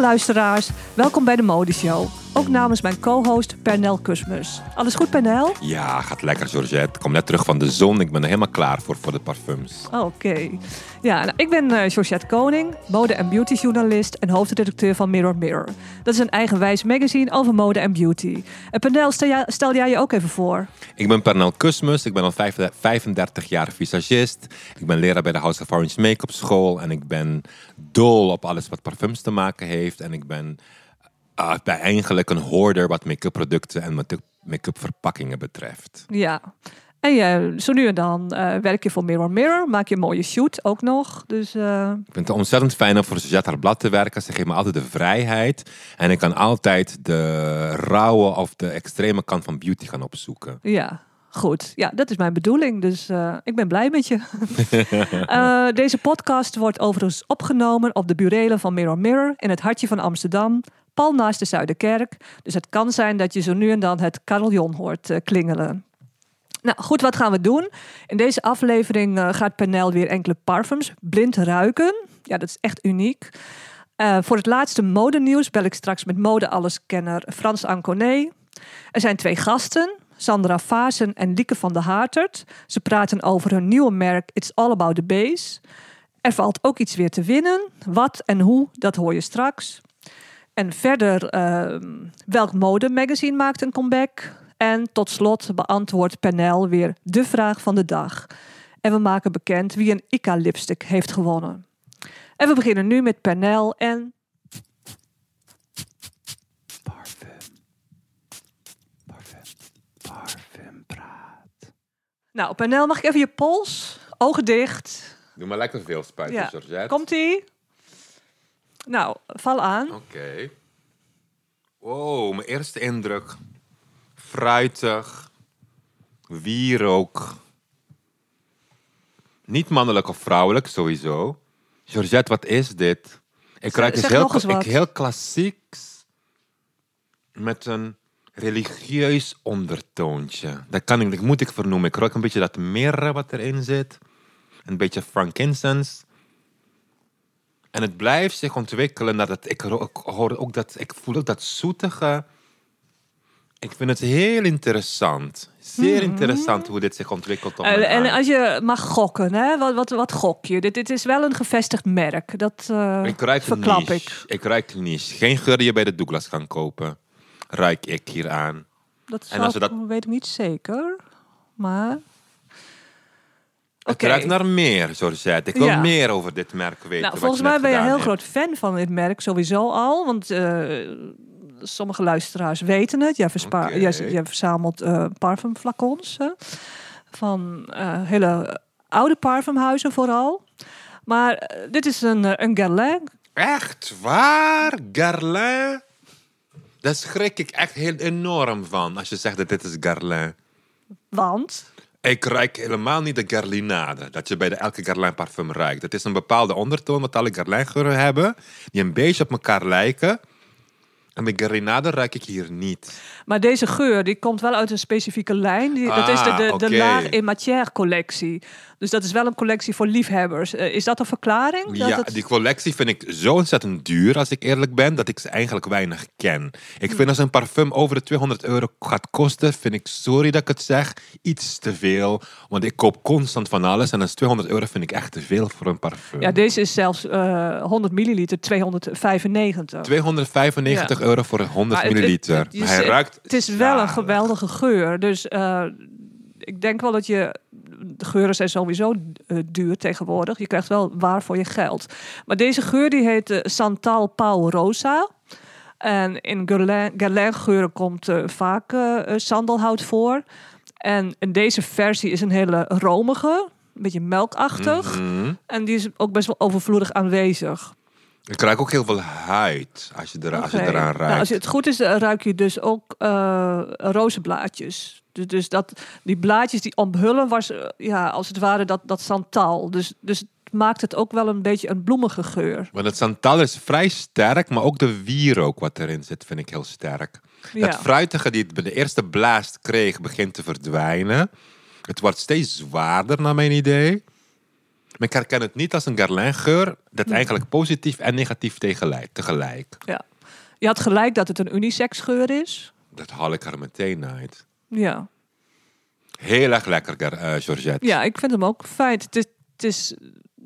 Luisteraars, welkom bij de Modeshow. Ook namens mijn co-host Pernel Kusmus. Alles goed Pernel? Ja, gaat lekker Georgette. Ik kom net terug van de zon. Ik ben er helemaal klaar voor, voor de parfums. Oké. Ja, nou, ik ben eh, Georgette Koning, mode- en beautyjournalist en hoofdredacteur van Mirror Mirror. Dat is een eigenwijs magazine over mode en beauty. En Pernel, stel, jij- je ook even voor. Ik ben Pernel Kusmus. Ik ben al vijf- 35 jaar visagist. Ik ben leraar bij de House of Orange Make-up School. En ik ben dol op alles wat parfums te maken heeft. En ik ben, ah, ik ben eigenlijk een hoorder wat make-up producten en make-up- verpakkingen betreft. Ja. En je, zo nu en dan eh, werk je voor Mirror Mirror, maak je een mooie shoot ook nog. Dus eh, Ik vind het ontzettend fijn om voor Suzette haar blad te werken. Ze geeft me altijd de vrijheid. En ik kan altijd de rauwe of de extreme kant van beauty gaan opzoeken. Ja, goed. Ja, dat is mijn bedoeling. Dus eh, ik ben blij met je. Eh, deze podcast wordt overigens opgenomen op de burelen van Mirror Mirror in het hartje van Amsterdam. Pal naast de Zuiderkerk. Dus het kan zijn dat je zo nu en dan het carillon hoort eh, klingelen. Nou goed, wat gaan we doen? In deze aflevering eh, gaat Pernel weer enkele parfums blind ruiken. Ja, dat is echt uniek. Eh, voor het laatste modenieuws bel ik straks met mode-alleskenner Frans Anconé. Er zijn twee gasten, Sandra Vaassen en Lieke van der Haartert. Ze praten over hun nieuwe merk It's All About the Base. Er valt ook iets weer te winnen. Wat en hoe, dat hoor je straks. En verder, ehm, welk modemagazine maakt een comeback? En tot slot beantwoordt Pernel weer de vraag van de dag. En we maken bekend wie een Ica lipstick heeft gewonnen. En we beginnen nu met Pernel en Parfum. Parfum. Parfum praat. Nou, Pernel, mag ik even je pols? Ogen dicht. Doe maar lekker veel spuiten, Ja. Komt-ie? Nou, val aan. Oké. Wow, mijn eerste indruk. Fruitig. Wierook. Niet mannelijk of vrouwelijk, sowieso. Georgette, wat is dit? Ik ruik iets heel, ik, heel klassieks. Met een religieus ondertoontje. Dat, kan ik, dat moet ik vernoemen. Ik ruik een beetje dat mirre wat erin zit. Een beetje frankincense. En het blijft zich ontwikkelen. Dat het, ik, ik hoor ook dat, ik voel ook dat zoetige. Ik vind het heel interessant. Zeer interessant hoe dit zich ontwikkelt. En, als je mag gokken, hè? Wat, wat, wat gok je? Dit, dit is wel een gevestigd merk. Dat eh, ik ruik verklap niche. ik. Ik ruik niche. Geen geur die je bij de Douglas kan kopen. Ruik ik hier aan. Dat, En dat- weet ik niet zeker. Maar... Het Oké. ruikt naar meer, Georgette. Ik wil Ja. meer over dit merk weten. Nou, volgens mij ben je een heel hebt. groot fan van dit merk sowieso al. Want eh, sommige luisteraars weten het. Jij, verzamelt eh parfumflacons. van eh, hele oude parfumhuizen vooral. Maar dit is een, een Guerlain. Echt waar? Guerlain? Daar schrik ik echt heel enorm van als je zegt dat dit is Guerlain. Want... Ik ruik helemaal niet de Guerlinade, dat je bij de elke Guerlain parfum ruikt. Het is een bepaalde ondertoon wat alle Guerlain geuren hebben, die een beetje op elkaar lijken. En bij Guerlinade ruik ik hier niet. Maar deze geur die komt wel uit een specifieke lijn. Die, dat is de, de, de Ah, in Matière collectie. Dus dat is wel een collectie voor liefhebbers. Eh, is dat een verklaring? Dat ja, het- die collectie vind ik zo ontzettend duur, als ik eerlijk ben, dat ik ze eigenlijk weinig ken. Ik vind als een parfum over de 200 euro gaat kosten, vind ik, sorry dat ik het zeg, iets te veel. Want ik koop constant van alles en als 200 euro vind ik echt te veel voor een parfum. Ja, deze is zelfs eh 100 milliliter, 295. 295 euro voor 100 Maar het- het- milliliter. het is- hij ruikt Het is wel een geweldige geur. Dus eh, ik denk wel dat je... De geuren zijn sowieso eh, duur tegenwoordig. Je krijgt wel waar voor je geld. Maar deze geur die heet eh, Santal Pau Rosa. En in Guerlain, Guerlain geuren komt eh, vaak sandelhout voor. En in deze versie is een hele romige, een beetje melkachtig. Mhm. En die is ook best wel overvloedig aanwezig. Ik ruik ook heel veel huid als je, er, als je eraan Nou, ruikt. als het goed is, ruik je dus ook eh rozenblaadjes. Dus, dus dat, die blaadjes die omhullen was, eh, ja, als het ware dat, dat santal. Dus, dus het maakt het ook wel een beetje een bloemige geur. Want het santal is vrij sterk, maar ook de wierook wat erin zit vind ik heel sterk. Ja. Het fruitige die het bij de eerste blaast kreeg, begint te verdwijnen. Het wordt steeds zwaarder naar mijn idee. Maar ik herken het niet als een Guerlain geur. Dat eigenlijk positief en negatief tegelijk. tegelijk. Ja. Je had gelijk dat het een unisex geur is. Dat haal ik er meteen uit. Ja. Heel erg lekker, eh, Georgette. Ja, ik vind hem ook fijn. Het is, het is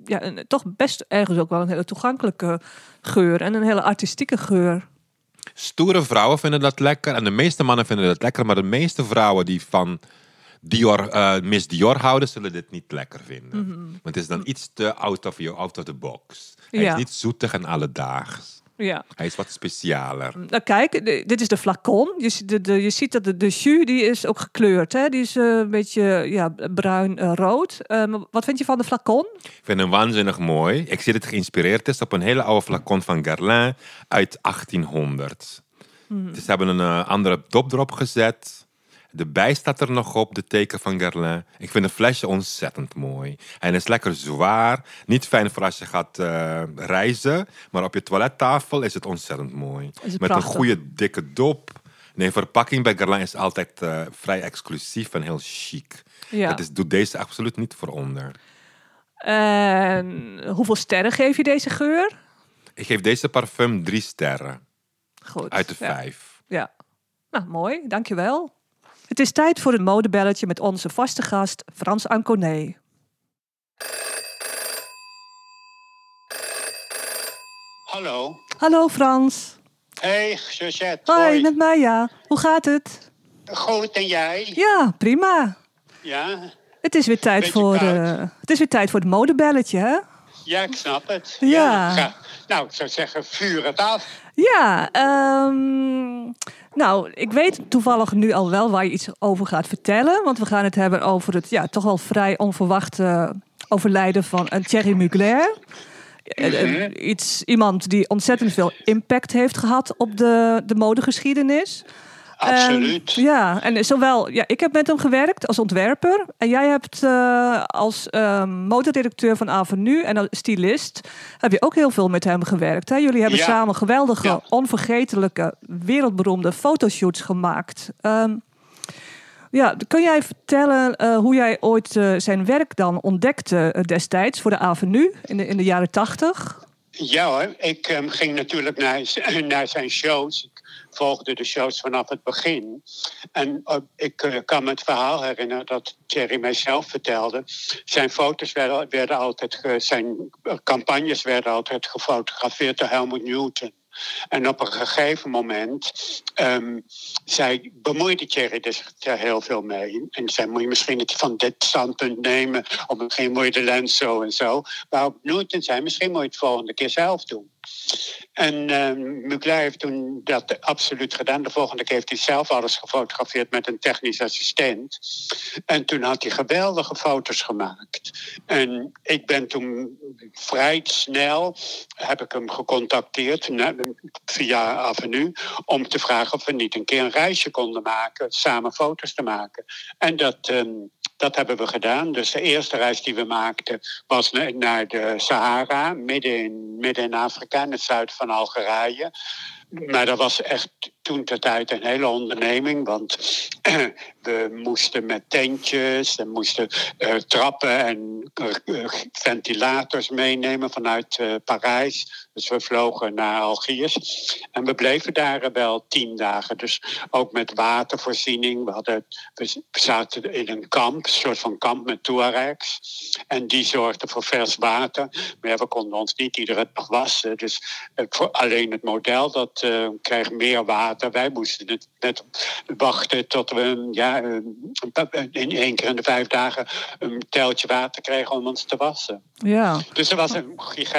ja, een, toch best ergens ook wel een hele toegankelijke geur. En een hele artistieke geur. Stoere vrouwen vinden dat lekker. En de meeste mannen vinden dat lekker. Maar de meeste vrouwen die van Dior, eh, Miss Dior houden, zullen dit niet lekker vinden. Want het is dan iets te out of, your, out of the box. Hij Ja. is niet zoetig en alledaags. Ja. Hij is wat specialer. Nou, kijk, dit is de flacon. Je, ziet de, de, je ziet dat de, de jus die is ook gekleurd. Hè? Die is eh, een beetje ja, bruin-rood. wat vind je van de flacon? Ik vind hem waanzinnig mooi. Ik zie dat het geïnspireerd is op een hele oude flacon van Guerlain uit 1800. Dus ze hebben een eh, andere dop erop gezet. De bij staat er nog op, de teken van Guerlain. Ik vind het flesje ontzettend mooi. En het is lekker zwaar. Niet fijn voor als je gaat eh, reizen. Maar op je toilettafel is het ontzettend mooi. Het Met een goede dikke dop. Nee, verpakking bij Guerlain is altijd eh, vrij exclusief en heel chic. Ja. Dat is, doet deze absoluut niet voor onder. En hoeveel sterren geef je deze geur? Ik geef deze parfum drie sterren Goed. uit de ja. vijf. Ja. Nou, mooi. Dankjewel. Het is tijd voor het modebelletje met onze vaste gast Frans Anconé. Hallo. Hallo Frans. Hey, Georgette. Hoi, Hoi. met Maya. Hoe gaat het? Goed, en jij? Ja, prima. Ja? Het is weer tijd, Beetje voor, eh, het is weer tijd voor het modebelletje, hè? Ja, ik snap het. Ja. ga- nou, ik zou zeggen, vuur het af. Ja, ehm, nou, ik weet toevallig nu al wel waar je iets over gaat vertellen. Want we gaan het hebben over het ja, toch wel vrij onverwachte overlijden van een Thierry Mugler. Eh, eh, Iets, iemand die ontzettend veel impact heeft gehad op de, de modegeschiedenis. Absoluut. En, ja, en zowel, ja, ik heb met hem gewerkt als ontwerper. En jij hebt eh, als uh, moderedacteur van Avenue en als stylist... heb je ook heel veel met hem gewerkt. Hè? Jullie hebben Ja. samen geweldige, Ja. onvergetelijke, wereldberoemde fotoshoots gemaakt. Ehm, ja, kun jij vertellen eh, hoe jij ooit eh, zijn werk dan ontdekte destijds voor de Avenue in de, in de jaren tachtig? Ja hoor, ik ehm, ging natuurlijk naar, naar zijn shows. Volgde de shows vanaf het begin. En eh, ik eh, kan me het verhaal herinneren dat Thierry mij zelf vertelde. Zijn foto's werden, altijd, zijn campagnes werden altijd gefotografeerd door Helmut Newton. En op een gegeven moment ehm, zei, bemoeide Thierry er er heel veel mee. En zei, moet je misschien het van dit standpunt nemen... of misschien moet je de lens zo en zo. Waarop Newton zei, misschien moet je het volgende keer zelf doen. En Mugler heeft toen dat absoluut gedaan. De volgende keer heeft hij zelf alles gefotografeerd met een technisch assistent. En toen had hij geweldige foto's gemaakt. En ik ben toen vrij snel, heb ik hem gecontacteerd via Avenue... om te vragen of we niet een keer een reisje konden maken, samen foto's te maken. En dat... ehm, dat hebben we gedaan. Dus de eerste reis die we maakten was na- naar de Sahara, midden in, midden in Afrika, in het zuiden van Algerije. Maar dat was echt toen ter tijd een hele onderneming, want we moesten met tentjes, we moesten eh, trappen en eh, ventilators meenemen vanuit eh, Parijs. Dus we vlogen naar Algiers en we bleven daar eh, wel tien dagen. Dus ook met watervoorziening. We, hadden, we zaten in een kamp, een soort van kamp met Tuaregs. En die zorgden voor vers water. Maar we konden ons niet iedere dag wassen. Dus eh, voor alleen het model dat eh, kreeg meer water. Wij moesten het net wachten tot we ja, eh, in één keer in de vijf dagen een teltje water kregen om ons te wassen. Ja. Dus dat was een,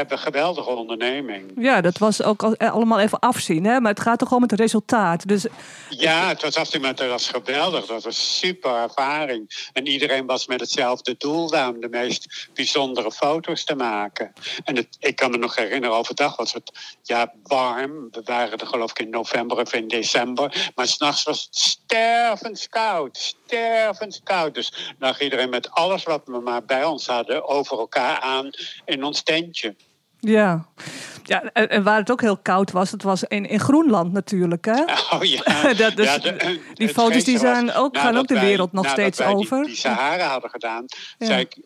geweldige onderneming. ja, dat was ook eh, allemaal even afzien, hè? maar het gaat toch om het resultaat. Dus Ja, het was afzien, maar dat was geweldig. Dat was een super ervaring. En iedereen was met hetzelfde doel daar om de meest bijzondere foto's te maken. En het, ik kan me nog herinneren, overdag was het ja, warm. We waren er geloof ik in november of in december. Maar s'nachts was het stervenskoud. Stervenskoud. Dus lag iedereen met alles wat we maar bij ons hadden over elkaar aan in ons tentje. Ja. Ja, en waar het ook heel koud was, dat was in, in Groenland natuurlijk. Hè? Oh ja. Dat Ja, de- eh, die het foto's die was, zijn ook, gaan ook de wij- wereld nog steeds wij die- over. Die, Sahara hadden gedaan, Ja. zei ik,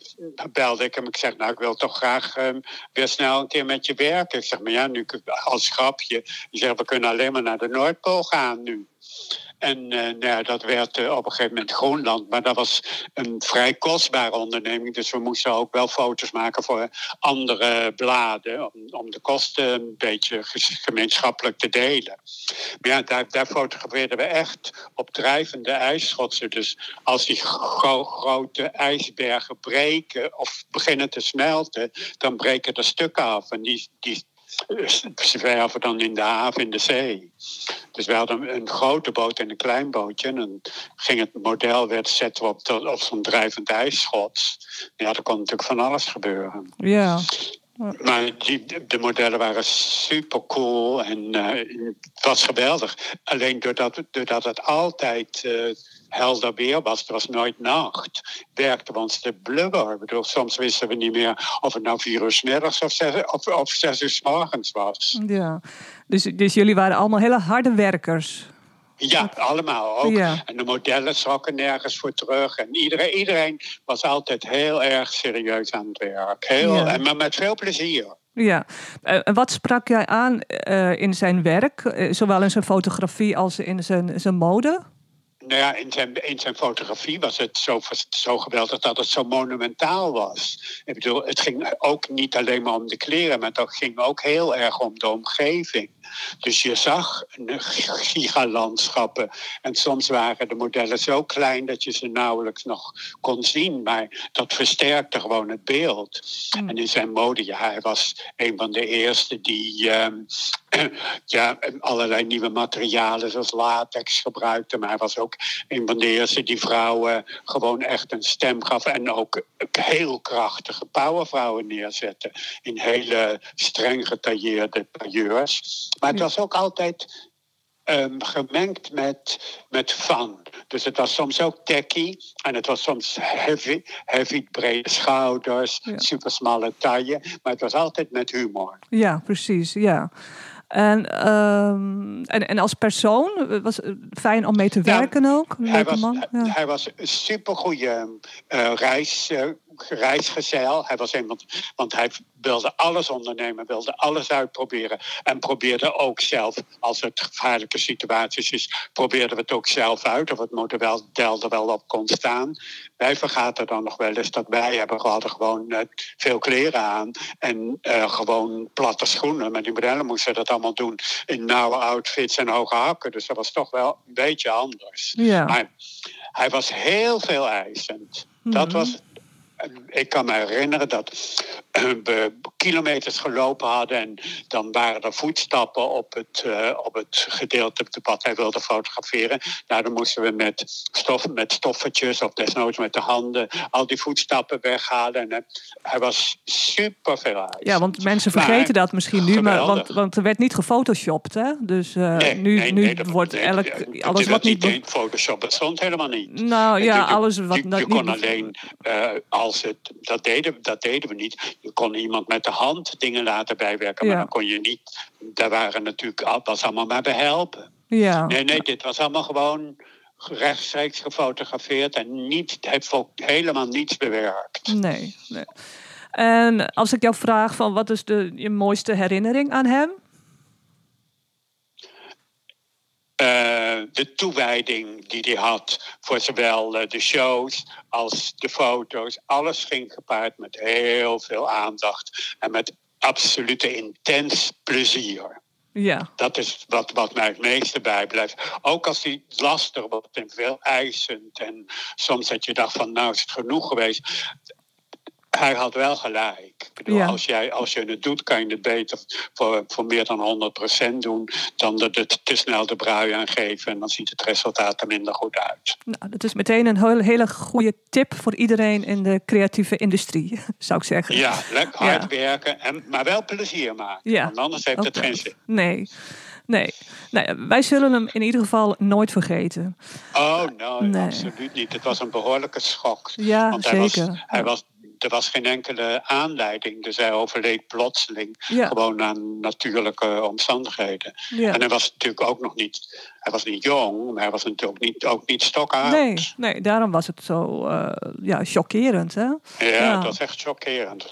belde ik hem. Ik zeg, nou, ik wil toch graag ehm, weer snel een keer met je werken. Ik zeg, maar ja, nu als grapje. Je zegt, we kunnen alleen maar naar de Noordpool gaan nu. En eh, nou ja, dat werd eh, op een gegeven moment Groenland. Maar dat was een vrij kostbare onderneming. Dus we moesten ook wel foto's maken voor andere bladen. Om, de kosten een beetje gemeenschappelijk te delen. Maar ja, daar, daar fotografeerden we echt op drijvende ijsschotsen. Dus als die gro- grote ijsbergen breken of beginnen te smelten, dan breken er stukken af. En die, die zwerven dan in de haven, in de zee. Dus we hadden een grote boot en een klein bootje. En dan ging het model, werd zetten we op, de- op zo'n drijvend ijsschot. Ja, er kon natuurlijk van alles gebeuren. Ja. Maar die, de modellen waren super cool en eh, het was geweldig. Alleen doordat, doordat het altijd eh, helder weer was, er was nooit nacht, werkte ons de blubber. Ik bedoel, soms wisten we niet meer of het nou vier uur middags of zes, of, of zes uur 's morgens was. ja. Dus, dus jullie waren allemaal hele harde werkers. Ja, allemaal ook. Ja. En de modellen schrokken nergens voor terug. En iedereen, iedereen was altijd heel erg serieus aan het werk. Heel, Ja. en, maar met veel plezier. Ja. Eh, En wat sprak jij aan eh, in zijn werk, eh, zowel in zijn fotografie als in zijn, zijn mode? Nou ja, in zijn, in fotografie was het zo, zo geweldig dat het zo monumentaal was. Ik bedoel, het ging ook niet alleen maar om de kleren, maar het ging ook heel erg om de omgeving. Dus je zag gigalandschappen. En soms waren de modellen zo klein dat je ze nauwelijks nog kon zien. Maar dat versterkte gewoon het beeld. Mm. En in zijn mode, ja, hij was een van de eerste die ehm, ja, allerlei nieuwe materialen zoals latex gebruikte. Maar hij was ook een van de eerste die vrouwen gewoon echt een stem gaf. En ook heel krachtige powervrouwen neerzette. In hele streng getailleerde tailleurs. Maar het was ook altijd ehm, gemengd met, met fun. Dus het was soms ook techy. En het was soms heavy, heavy brede schouders, Ja. super smalle taille. Maar het was altijd met humor. Ja, precies. Ja. En, ehm, en, en als persoon eh, was het fijn om mee te Ja, werken ook? Hij was, man. Ja. hij was een supergoeie eh, reis, eh, reisgezel. Hij was een, want, hij wilde alles ondernemen, wilde alles uitproberen. En probeerde ook zelf, als het gevaarlijke situaties is, probeerden we het ook zelf uit. Of het model er wel op kon staan. Wij vergaten dan nog wel eens dat wij hebben we hadden gewoon eh, veel kleren aan. En eh, gewoon platte schoenen. Maar die modellen moesten dat allemaal doen in nauwe outfits en hoge hakken. Dus dat was toch wel een beetje anders. Ja. Maar hij was heel veel eisend. Dat Mhm. was. Ik kan me herinneren dat we kilometers gelopen hadden en dan waren er voetstappen op het, eh, op het gedeelte wat hij wilde fotograferen. Nou, dan moesten we met, stof, met stoffertjes of desnoods met de handen al die voetstappen weghalen. En, eh, hij was super veel eisend. Ja, want mensen Maar- vergeten dat misschien nu, maar, want, want er werd niet gefotoshopt, hè? Dus eh, Nee, nu, nee, nu nee, dat- wordt elk, alles wat niet... niet Photoshop, dat stond helemaal niet. Nou ja, Je- alles wat je, je kon alleen, eh, als het, dat, deden, dat deden we niet. Je kon iemand met de hand dingen laten bijwerken, maar dan kon je niet. Daar waren natuurlijk, al- was allemaal maar behelpen. Ja. Nee, nee, dit was allemaal gewoon rechtstreeks gefotografeerd en niet, heeft helemaal niets bewerkt. Nee, nee. En als ik jou vraag van wat is de, je mooiste herinnering aan hem? De toewijding die hij had voor zowel eh, de shows als de foto's. Alles ging gepaard met heel veel aandacht en met absolute intens plezier. Ja, Dat is wat, wat mij het meeste bijblijft. Ook als hij lastig wordt en veel eisend. En soms dat je dacht van nou is het genoeg geweest. Hij had wel gelijk. Ik bedoel, Ja. als, jij, als je het doet, kan je het beter voor, voor meer dan 100% doen. Dan er het te snel de brui aan geven. En dan ziet het resultaat er minder goed uit. nou, dat is meteen een heel, hele goede tip voor iedereen in de creatieve industrie, zou ik zeggen. Ja, lekker hard Ja. werken. En, maar wel plezier maken. Ja. Want anders heeft het geen zin. Nee, nee. nee. Wij zullen hem in ieder geval nooit vergeten. Oh, no, Nee. absoluut niet. Het was een behoorlijke schok. Ja, Want hij zeker. Was, hij was er was geen enkele aanleiding. Dus hij overleed plotseling. Ja. Gewoon aan natuurlijke omstandigheden. Ja. En hij was natuurlijk ook nog niet... Hij was niet jong, maar hij was natuurlijk ook niet, ook niet stokoud. Nee, nee, daarom was het zo eh, ja, chockerend. Hè? Ja, Ja. dat was echt chockerend.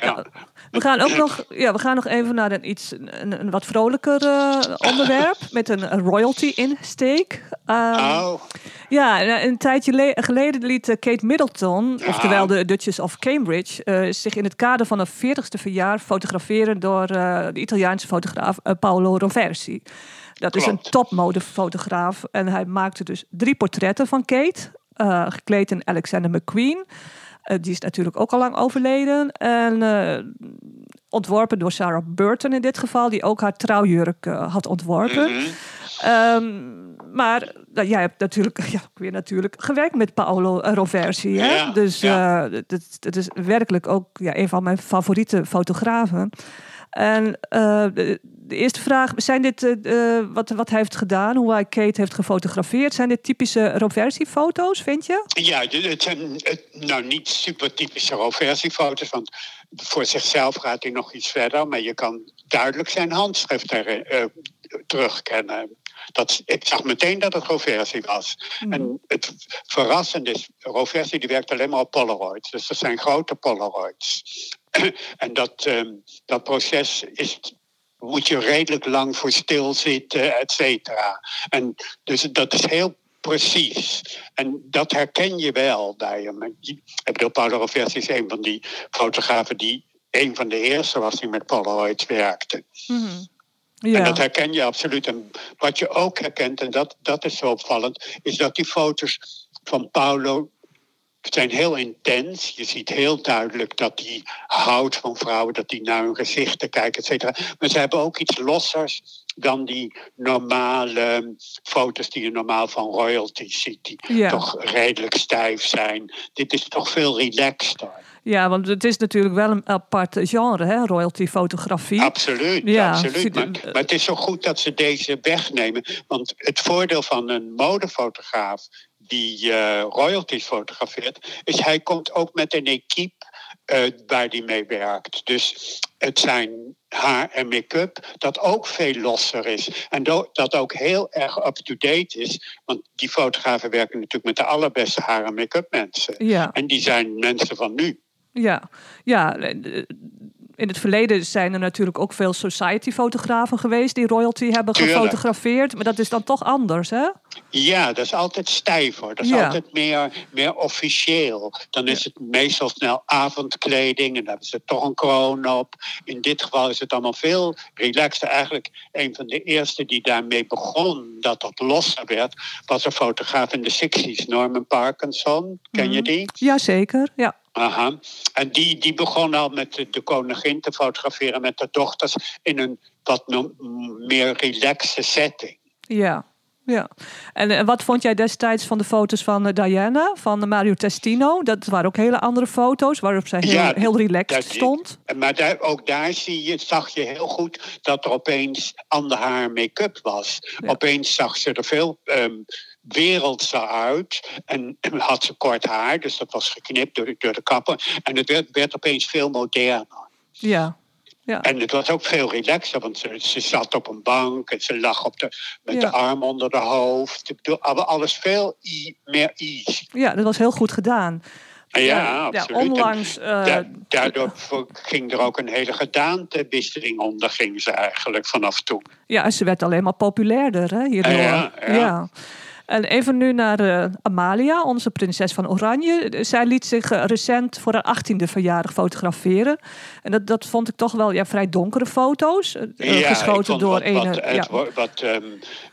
Ja. Ja. We gaan ook nog, ja, we gaan nog even naar een, iets, een, een wat vrolijker eh, onderwerp. Met een, een royalty insteek. Ehm, Oh, Ja, eh, een tijdje le- geleden liet eh, Kate Middleton, oftewel de Duchess of Cambridge, zich in het kader van een 40ste verjaar fotograferen door de Italiaanse fotograaf Paolo Roversi. Dat is een topmodefotograaf en hij maakte dus drie portretten van Kate, gekleed in Alexander McQueen. Eh, die is natuurlijk ook al lang overleden. En eh, ontworpen door Sarah Burton in dit geval, die ook haar trouwjurk eh, had ontworpen. mhm. Ehm, maar nou, jij hebt natuurlijk, ja, weer natuurlijk gewerkt met Paolo Roversi. Hè? Dus ja. dat, dat is werkelijk ook ja, een van mijn favoriete fotografen. En eh, de, eerste vraag, zijn dit eh, eh, wat, wat hij heeft gedaan, hoe hij Kate heeft gefotografeerd? Zijn dit typische Roversi-foto's, vind je? Ja, het zijn het, nou niet super typische Roversi-foto's, want voor zichzelf gaat hij nog iets verder, maar je kan duidelijk zijn handschrift erin, eh, terugkennen. Dat, ik zag meteen dat het Roversi was. En het verrassende is, Roversi die werkt alleen maar op Polaroids. Dus dat zijn grote Polaroids. en dat, ehm, dat proces is, moet je redelijk lang voor stilzitten, et cetera. En dus dat is heel precies. En dat herken je wel bij hem. Ik bedoel, Paolo Roversi is een van die fotografen die een van de eerste was die met Polaroids werkte. En Ja, dat herken je absoluut. En wat je ook herkent, en dat, dat is zo opvallend, is dat die foto's van Paulo zijn heel intens. Je ziet heel duidelijk dat hij houdt van vrouwen, dat hij naar hun gezichten kijkt, et cetera. Maar ze hebben ook iets lossers dan die normale foto's die je normaal van royalty ziet, die Ja. toch redelijk stijf zijn. Dit is toch veel relaxter. ja, want het is natuurlijk wel een apart genre, hè? royalty-fotografie. Absoluut, Ja, absoluut. Maar, maar het is zo goed dat ze deze wegnemen. Want het voordeel van een modefotograaf die eh, royalties fotografeert, is hij komt ook met een equipe eh, waar hij mee werkt. Dus het zijn haar en make-up dat ook veel losser is. En dat ook heel erg up-to-date is. Want die fotografen werken natuurlijk met de allerbeste haar en make-up mensen. Ja. En die zijn mensen van nu. Ja, ja. In het verleden zijn er natuurlijk ook veel society-fotografen geweest die royalty hebben Tuurlijk. gefotografeerd. Maar dat is dan toch anders, hè? Ja, dat is altijd stijver. Dat is Ja. altijd meer, meer officieel. Dan is het meestal snel avondkleding en dan hebben ze toch een kroon op. In dit geval is het allemaal veel relaxter. Eigenlijk een van de eerste die daarmee begon dat dat losser werd, was een fotograaf in de 60s, Norman Parkinson. Ken je die? Jazeker, ja. Aha. En die, die begon al met de, koningin te fotograferen met de dochters in een wat no- meer relaxe setting. Ja, ja. En wat vond jij destijds van de foto's van eh, Diana, van Mario Testino? Dat waren ook hele andere foto's waarop zij heel, Ja, heel relaxed dat- stond. Maar daar, ook daar zie je, zag je heel goed dat er opeens ander haar make-up was. Ja. Opeens zag ze er veel ehm wereldser uit. En had ze kort haar, dus dat was geknipt door de, door de kapper. En het werd, werd opeens veel moderner. Ja, ja. En het was ook veel relaxer, want ze, ze zat op een bank en ze lag op de, met Ja. de arm onder haar hoofd. Alles veel meer ease. ja, dat was heel goed gedaan. Ja, ja, absoluut. Onlangs. eh, Da- daardoor ging er ook een hele gedaantewisseling onder, ging ze eigenlijk vanaf toen. Ja, en ze werd alleen maar populairder hè, hierdoor. Ja, ja. En even nu naar eh, Amalia, onze prinses van Oranje. Zij liet zich eh, recent voor haar achttiende verjaardag fotograferen. En dat, dat vond ik toch wel ja, vrij donkere foto's. eh, Ja, geschoten door wat, een... wat, ja, wat ehm,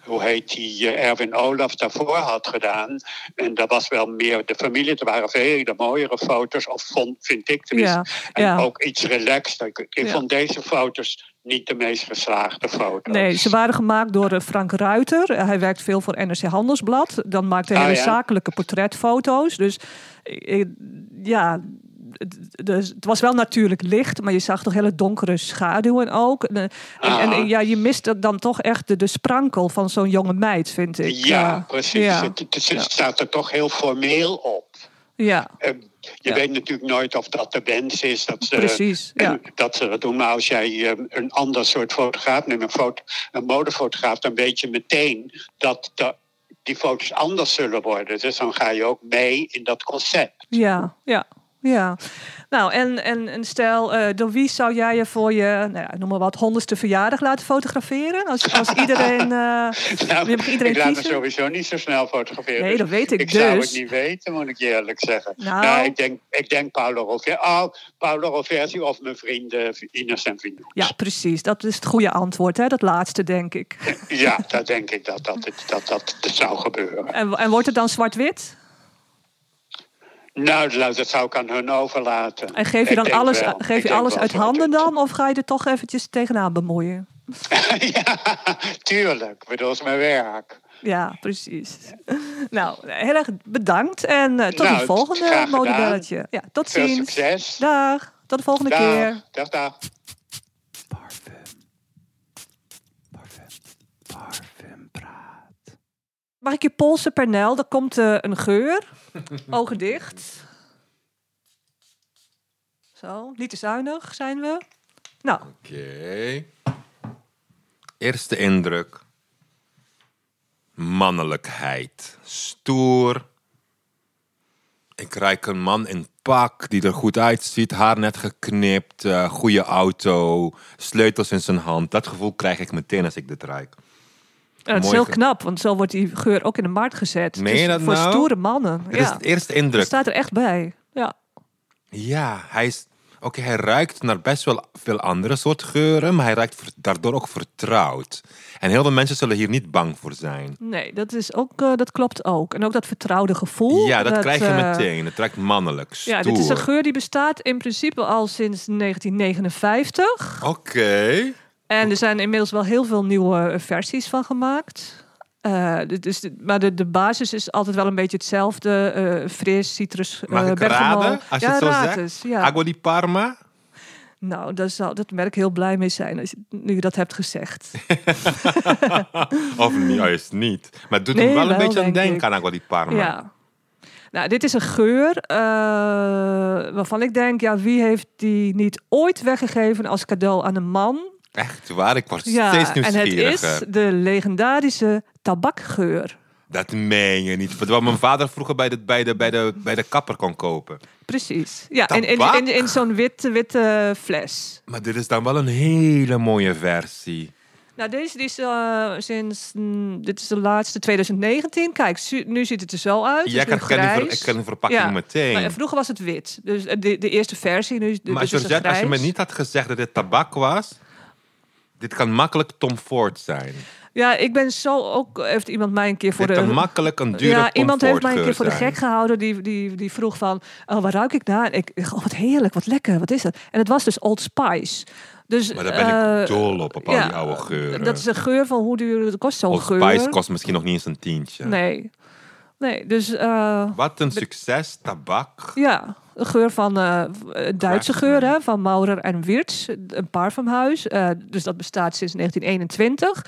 hoe heet die, Erwin Olaf daarvoor had gedaan. En dat was wel meer de familie. Er waren veel mooiere foto's, of vond, vind ik tenminste. Ja, en ook iets relaxter. Ik, vond deze foto's niet de meest geslaagde foto's. Nee, ze waren gemaakt door eh, Frank Ruiter. Eh, Hij werkt veel voor NRC Handelsblad. Dan maakte hij Ah, hele ja. zakelijke portretfoto's. Dus eh, ja, het- dus het was wel natuurlijk licht, maar je zag toch hele donkere schaduwen ook. En, eh, en, ja, je mist dan toch echt de, de sprankel van zo'n jonge meid, vind ik. Ja, precies. Ja, Het, het, het Ja. staat er toch heel formeel op. ja, Eh, Je Ja. weet natuurlijk nooit of dat de wens is dat ze, Precies, ja. dat ze dat doen. Maar als jij eh, een ander soort fotograaf neemt, een, foto, een modefotograaf, dan weet je meteen dat, dat die foto's anders zullen worden. Dus dan ga je ook mee in dat concept. Ja, ja, ja. Nou, en, en, en stel, eh, door wie zou jij je voor je, nou ja, noem maar wat, honderdste verjaardag laten fotograferen? Als, als iedereen, eh, Nou, iedereen ik laat me sowieso niet zo snel fotograferen. Nee, dus dat weet ik Ik zou dus. het niet weten, moet ik je eerlijk zeggen. Nou. ik denk, ik denk Paolo Roversi. Oh, Paolo Roversi of mijn vrienden Ines en Vinus. ja, precies. Dat is het goede antwoord, hè? dat laatste, denk ik. Ja, dat denk ik dat dat, dat, dat, dat zou gebeuren. En, en wordt het dan zwart-wit? Nou, dat dat zou ik aan hun overlaten. En geef je dan alles, wel. geef je alles uit handen dan? Of ga je er toch eventjes tegenaan bemoeien? ja, tuurlijk. Ik bedoel, het is mijn werk. Ja, precies. Nou, heel erg bedankt en eh, tot Nou, een volgende modebelletje. Ja, tot Veel ziens. succes. Dag, tot de volgende keer. Dag, dag. Parfum. Parfum. Parfum praat. Mag ik je polsen, Pernel? Er komt eh, een geur. Ogen dicht. Zo, niet te zuinig zijn we. Nou, Oké. Eerste indruk. Mannelijkheid. Stoer. Ik rijk een man in pak die er goed uitziet. Haar net geknipt. eh, goede auto. Sleutels in zijn hand. Dat gevoel krijg ik meteen als ik dit ruik. En het is heel knap, want zo wordt die geur ook in de markt gezet. Meen je Dus dat voor nou? stoere mannen. Dit is Ja, het eerste indruk. staat er echt bij. Ja, Ja, hij is... Oké, hij ruikt naar best wel veel andere soort geuren, maar hij ruikt daardoor ook vertrouwd. En heel veel mensen zullen hier niet bang voor zijn. nee, dat, is ook, eh, dat klopt ook. En ook dat vertrouwde gevoel. Ja, dat, krijg je eh, meteen. Het ruikt mannelijk, stoer. Ja, dit is een geur die bestaat in principe al sinds 1959. Oké. En er zijn inmiddels wel heel veel nieuwe versies van gemaakt. Eh, dus, maar de, de basis is altijd wel een beetje hetzelfde. eh fris, citrus, Mag ik bergamot. raden, als je ja, het zo zegt? ja. Agua di Parma? Nou, daar zal dat merk heel blij mee zijn als je, nu je dat hebt gezegd. Of niet, juist niet. Maar het doet Nee, wel een beetje aan denk denken ik. aan Agua di Parma. Ja. Nou, dit is een geur waarvan ik denk, ja, wie heeft die niet ooit weggegeven als cadeau aan een man? Echt waar, ik word Ja, steeds en het is de legendarische tabakgeur. Dat meen je niet. Wat mijn vader vroeger bij de, bij de, bij de, bij de kapper kon kopen. Precies. Ja, in, in, Tabak? in, in zo'n witte, witte fles. Maar dit is dan wel een hele mooie versie. Nou, deze is eh, sinds, mm, dit is de laatste 2019. Kijk, nu ziet het er zo uit. Ja, Het ik ken, die ver- grijs. ik ken de verpakking Ja. meteen. Ja, vroeger was het wit. Dus eh, de, de eerste versie. Nu, maar een Georgette, als je me niet had gezegd dat dit tabak was... Dit kan makkelijk Tom Ford zijn. Ja, ik ben zo ook... Heeft iemand mij een keer voor dit de... makkelijk een dure ja, iemand heeft mij een keer voor de gek gehouden. Die, die, die vroeg van, oh, waar ruik ik naar? En ik, oh, wat heerlijk, wat lekker, wat is dat? En het was dus Old Spice. Dus, Maar daar ben ik eh, dol op, op al ja, die oude geuren. Dat is een geur van hoe duur het kost zo'n Old geur. Spice kost misschien nog niet eens een tientje. Nee. Nee, dus eh, Wat een succes, tabak. ja, een geur van eh, een Duitse geur, hè, van Maurer en Wirtz, een parfumhuis. Eh, dus dat bestaat sinds 1921.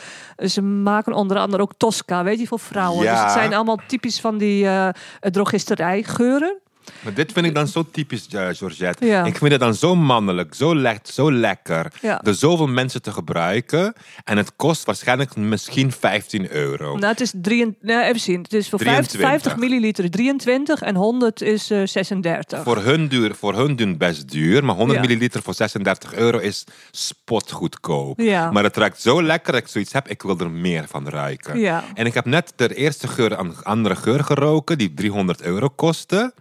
Ze maken onder andere ook Tosca, weet je, voor vrouwen. Ja. Dus het zijn allemaal typisch van die eh drogisterij geuren. Maar dit vind ik dan zo typisch, eh, Georgette. Ja. Ik vind het dan zo mannelijk, zo, le zo lekker. Ja. Door zoveel mensen te gebruiken. En het kost waarschijnlijk misschien 15 euro. Nou, het is drie, nee, even zien. Het is voor 50, 23. 50 milliliter 23 en 100 is eh 36. Voor hun, duur, voor hun doen best duur. Maar 100 Ja. milliliter voor 36 euro is spotgoedkoop. Ja. Maar het ruikt zo lekker dat ik zoiets heb. Ik wil er meer van ruiken. Ja. En ik heb net de eerste geur aan andere geur geroken. Die 300 euro kostte.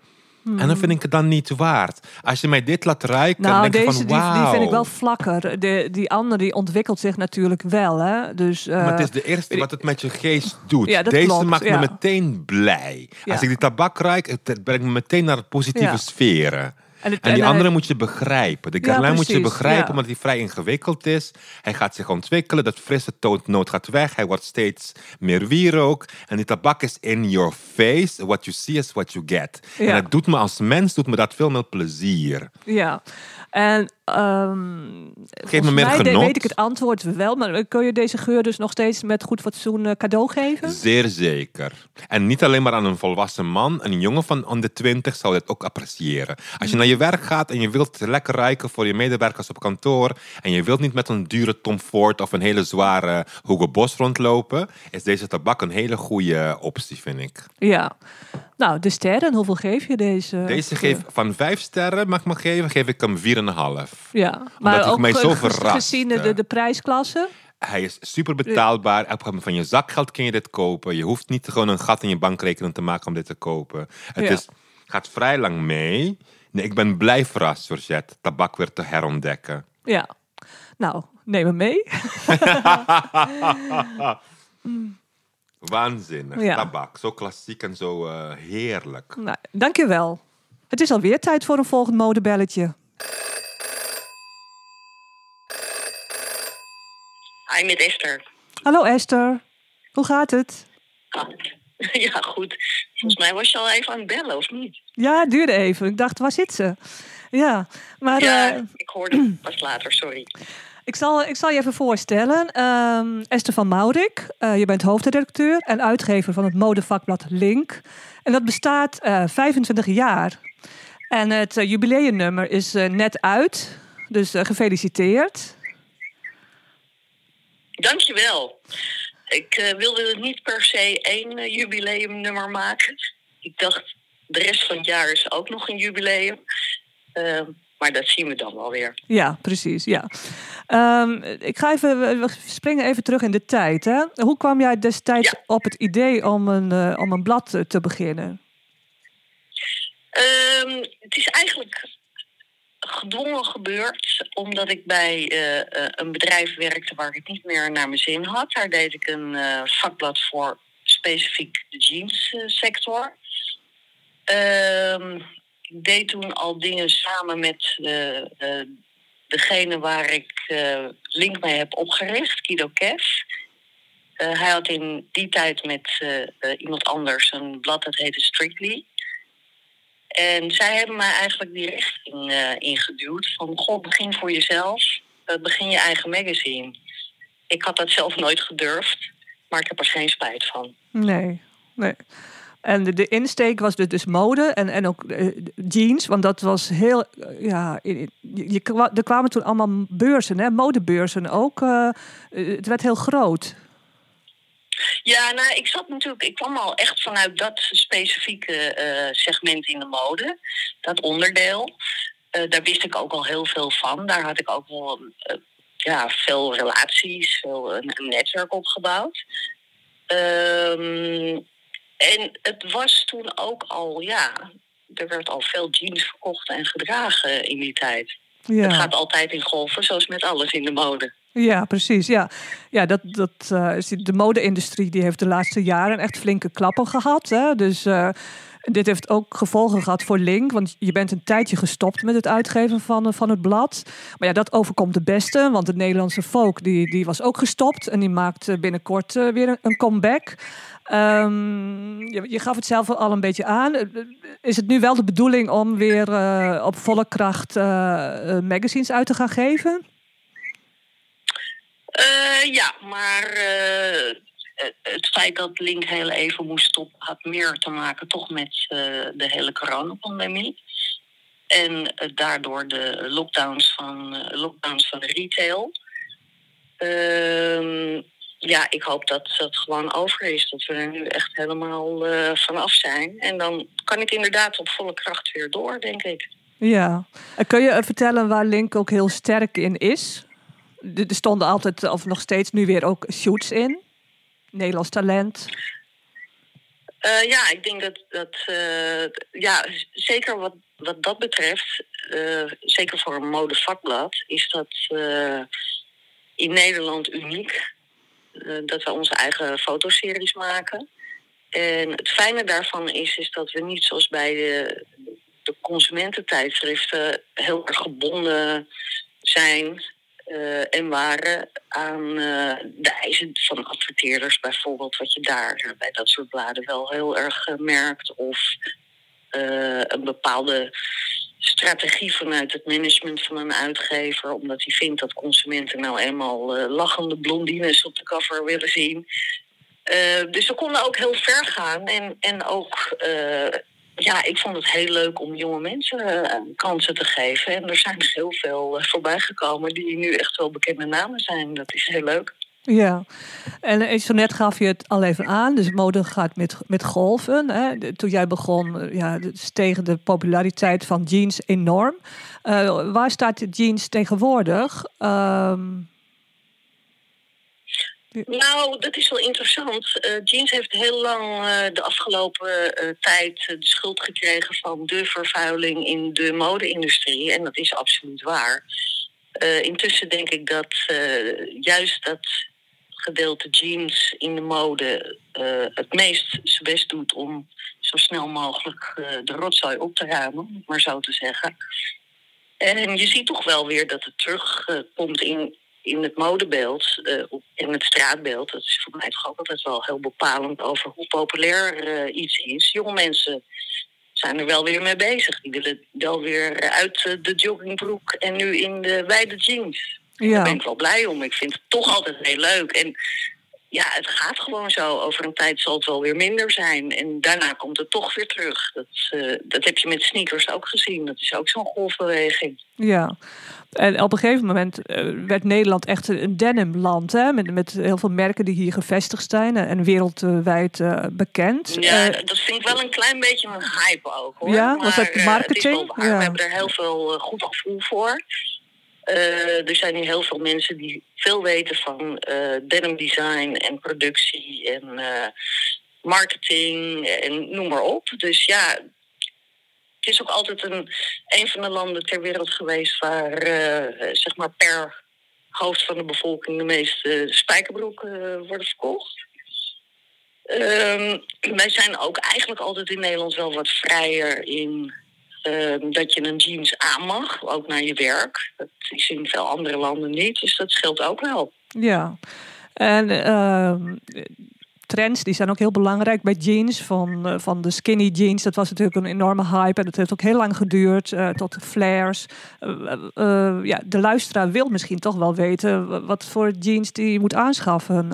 En dan vind ik het dan niet waard. Als je mij dit laat ruiken, Hmm. Nou, dan denk deze ik die, van die vind ik wauw. wel vlakker. De, die andere die ontwikkelt zich natuurlijk wel. Hè? Dus, eh, Maar het is de eerste wat het met je geest doet. Ja, Deze klopt, maakt ja. me meteen blij. Als ik die tabak ruik, het brengt me meteen naar positieve sferen. En, het- En die en, andere moet je begrijpen. De Ja, Guerlain moet je begrijpen omdat hij vrij ingewikkeld is. Hij gaat zich ontwikkelen. Dat frisse toonnoot gaat weg. Hij wordt steeds meer wierook. En die tabak is in your face. What you see is what you get. En het doet me als mens doet me dat veel meer plezier. Ja, en ehm, Geef me meer mij genot. weet ik het antwoord wel, maar kun je deze geur dus nog steeds met goed fatsoen eh, cadeau geven? Zeer zeker. En niet alleen maar aan een volwassen man. Een jongen van onder 20 zou dit ook appreciëren. Als je naar je werk gaat en je wilt lekker ruiken voor je medewerkers op kantoor. En je wilt niet met een dure Tom Ford of een hele zware Hugo Boss rondlopen. Is deze tabak een hele goede optie, vind ik. Ja. Nou, de sterren, hoeveel geef je deze? Deze geef van 5 sterren, mag ik maar geven, geef ik hem 4,5. Ja, maar hij ook mij zo verrast, gezien de, de prijsklasse. Hij is super betaalbaar. Op van je zakgeld kun je dit kopen. Je hoeft niet gewoon een gat in je bankrekening te maken om dit te kopen. Het Ja. is, gaat vrij lang mee. Nee, ik ben blij verrast, Georgette, tabak weer te herontdekken. Ja. Nou, neem hem mee. Waanzinnig, Ja. tabak. Zo klassiek en zo eh, heerlijk. Nou, dankjewel. Het is alweer tijd voor een volgend modebelletje. Hi, met Esther. Hallo Esther, hoe gaat het? Ah, ja, goed. Volgens mij was je al even aan het bellen, of niet? Ja, het duurde even. Ik dacht, waar zit ze? Ja, maar Ja, eh, ik hoorde het pas later, sorry. Ik, zal, ik zal je even voorstellen. Ehm, Esther van Maurik, eh, je bent hoofdredacteur en uitgever van het modevakblad Link. En dat bestaat eh 25 jaar. En het eh, jubileumnummer is eh, net uit, dus eh, gefeliciteerd. Dankjewel. Ik eh, wilde niet per se één eh, jubileumnummer maken. Ik dacht, de rest van het jaar is ook nog een jubileum. Maar dat zien we dan wel weer. Ja, precies. Ja. Ehm, ik ga even, we- springen even terug in de tijd. Hè? Hoe kwam jij destijds Ja. op het idee om een, eh, om een blad eh, te beginnen? Ehm, het is eigenlijk gedwongen gebeurd omdat ik bij eh, een bedrijf werkte waar ik het niet meer naar mijn zin had. Daar deed ik een vakblad voor specifiek de jeanssector. Ik deed toen al dingen samen met eh, eh, degene waar ik eh, link mee heb opgericht, Kido Kev. Hij had in die tijd met iemand anders een blad dat heette Strictly. En zij hebben mij eigenlijk die richting ingeduwd. Van, goh, begin voor jezelf. begin je eigen magazine. Ik had dat zelf nooit gedurfd. Maar ik heb er geen spijt van. Nee, nee. En de, insteek was dus, dus mode en, en ook eh, jeans, want dat was heel, eh, ja, er kwamen toen allemaal beurzen, hè, modebeurzen ook. eh, het werd heel groot. Ja, nou, ik zat natuurlijk, ik kwam al echt vanuit dat specifieke segment in de mode, dat onderdeel. Daar wist ik ook al heel veel van. Daar had ik ook wel ja, veel relaties, veel een netwerk opgebouwd. Ehm, en het was toen ook al, ja, er werd al veel jeans verkocht en gedragen in die tijd. Het Ja, gaat altijd in golven, zoals met alles in de mode. ja precies. Ja, ja dat, dat, eh, de mode-industrie die heeft de laatste jaren echt flinke klappen gehad. Hè? Dus eh, dit heeft ook gevolgen gehad voor Link, want je bent een tijdje gestopt met het uitgeven van, eh, van het blad. Maar ja, dat overkomt de beste, want het Nederlandse folk die, die was ook gestopt en die maakt eh, binnenkort eh, weer een, comeback. Ehm, je, gaf het zelf al een beetje aan. Is het nu wel de bedoeling om weer op volle kracht magazines uit te gaan geven? Ja, maar het feit dat Link heel even moest stoppen had meer te maken toch met eh, de hele coronapandemie. En eh, daardoor de lockdowns van, eh, lockdowns van de retail. Ehm, ja, ik hoop dat dat gewoon over is. Dat we er nu echt helemaal eh vanaf zijn. En dan kan ik inderdaad op volle kracht weer door, denk ik. Ja. Kun je eh, vertellen waar Link ook heel sterk in is? Er stonden altijd, of nog steeds nu weer ook shoots in. Nederlands talent. Eh, ja, ik denk dat, dat eh, ja, zeker wat, wat dat betreft, eh, zeker voor een modevakblad, is dat in Nederland uniek. dat we onze eigen fotoseries maken. En het fijne daarvan is, is dat we niet zoals bij de, de consumententijdschriften heel erg gebonden zijn eh, en waren aan eh, de eisen van adverteerders, bijvoorbeeld, wat je daar eh, bij dat soort bladen wel heel erg merkt. Of een bepaalde strategie vanuit het management van een uitgever, omdat hij vindt dat consumenten nou eenmaal lachende blondines op de cover willen zien. Dus we konden ook heel ver gaan en, en ook ja, ik vond het heel leuk om jonge mensen uh, kansen te geven. En er zijn heel veel uh, voorbij gekomen die nu echt wel bekende namen zijn. Dat is heel leuk. Ja, en zo net gaf je het al even aan. Dus mode gaat met, met golven. Hè. Toen jij begon, ja, steeg de populariteit van jeans enorm. Waar staat jeans tegenwoordig? Um... Nou, dat is wel interessant. Uh, jeans heeft heel lang uh, de afgelopen uh, tijd de schuld gekregen van de vervuiling in de mode-industrie. En dat is absoluut waar. intussen denk ik dat juist dat gedeelte jeans in de mode het meest zijn best doet om zo snel mogelijk de rotzooi op te ruimen, om het maar zo te zeggen. En je ziet toch wel weer dat het terugkomt in in het modebeeld, uh, in het straatbeeld, dat is voor mij toch ook altijd wel heel bepalend over hoe populair uh, iets is. Jonge mensen zijn er wel weer mee bezig. Die willen wel weer uit de joggingbroek en nu in de wijde jeans. Ja. Daar ben ik wel blij om. Ik vind het toch altijd heel leuk. En ja, het gaat gewoon zo. Over een tijd zal het wel weer minder zijn. En daarna komt het toch weer terug. Dat, uh, dat heb je met sneakers ook gezien. Dat is ook zo'n golfbeweging. Ja, en op een gegeven moment uh, werd Nederland echt een denimland. Hè? Met, met heel veel merken die hier gevestigd zijn en wereldwijd uh, bekend. Ja, dat vind ik wel een klein beetje een hype ook. Hoor. Ja, was dat marketing? ja. We hebben er heel veel goed gevoel voor. Uh, er zijn nu heel veel mensen die veel weten van uh, denim design en productie en uh, marketing en noem maar op. Dus ja, het is ook altijd een, een van de landen ter wereld geweest waar zeg maar per hoofd van de bevolking de meeste spijkerbroeken worden verkocht. Ehm, wij zijn ook eigenlijk altijd in Nederland wel wat vrijer in uh, dat je een jeans aan mag, ook naar je werk. Dat is in veel andere landen niet, dus dat scheelt ook wel. Ja, en uh, trends die zijn ook heel belangrijk bij jeans. Van, uh, van de skinny jeans, dat was natuurlijk een enorme hype. En dat heeft ook heel lang geduurd, uh, tot de flares. Uh, ja, de luisteraar wil misschien toch wel weten wat voor jeans die moet aanschaffen.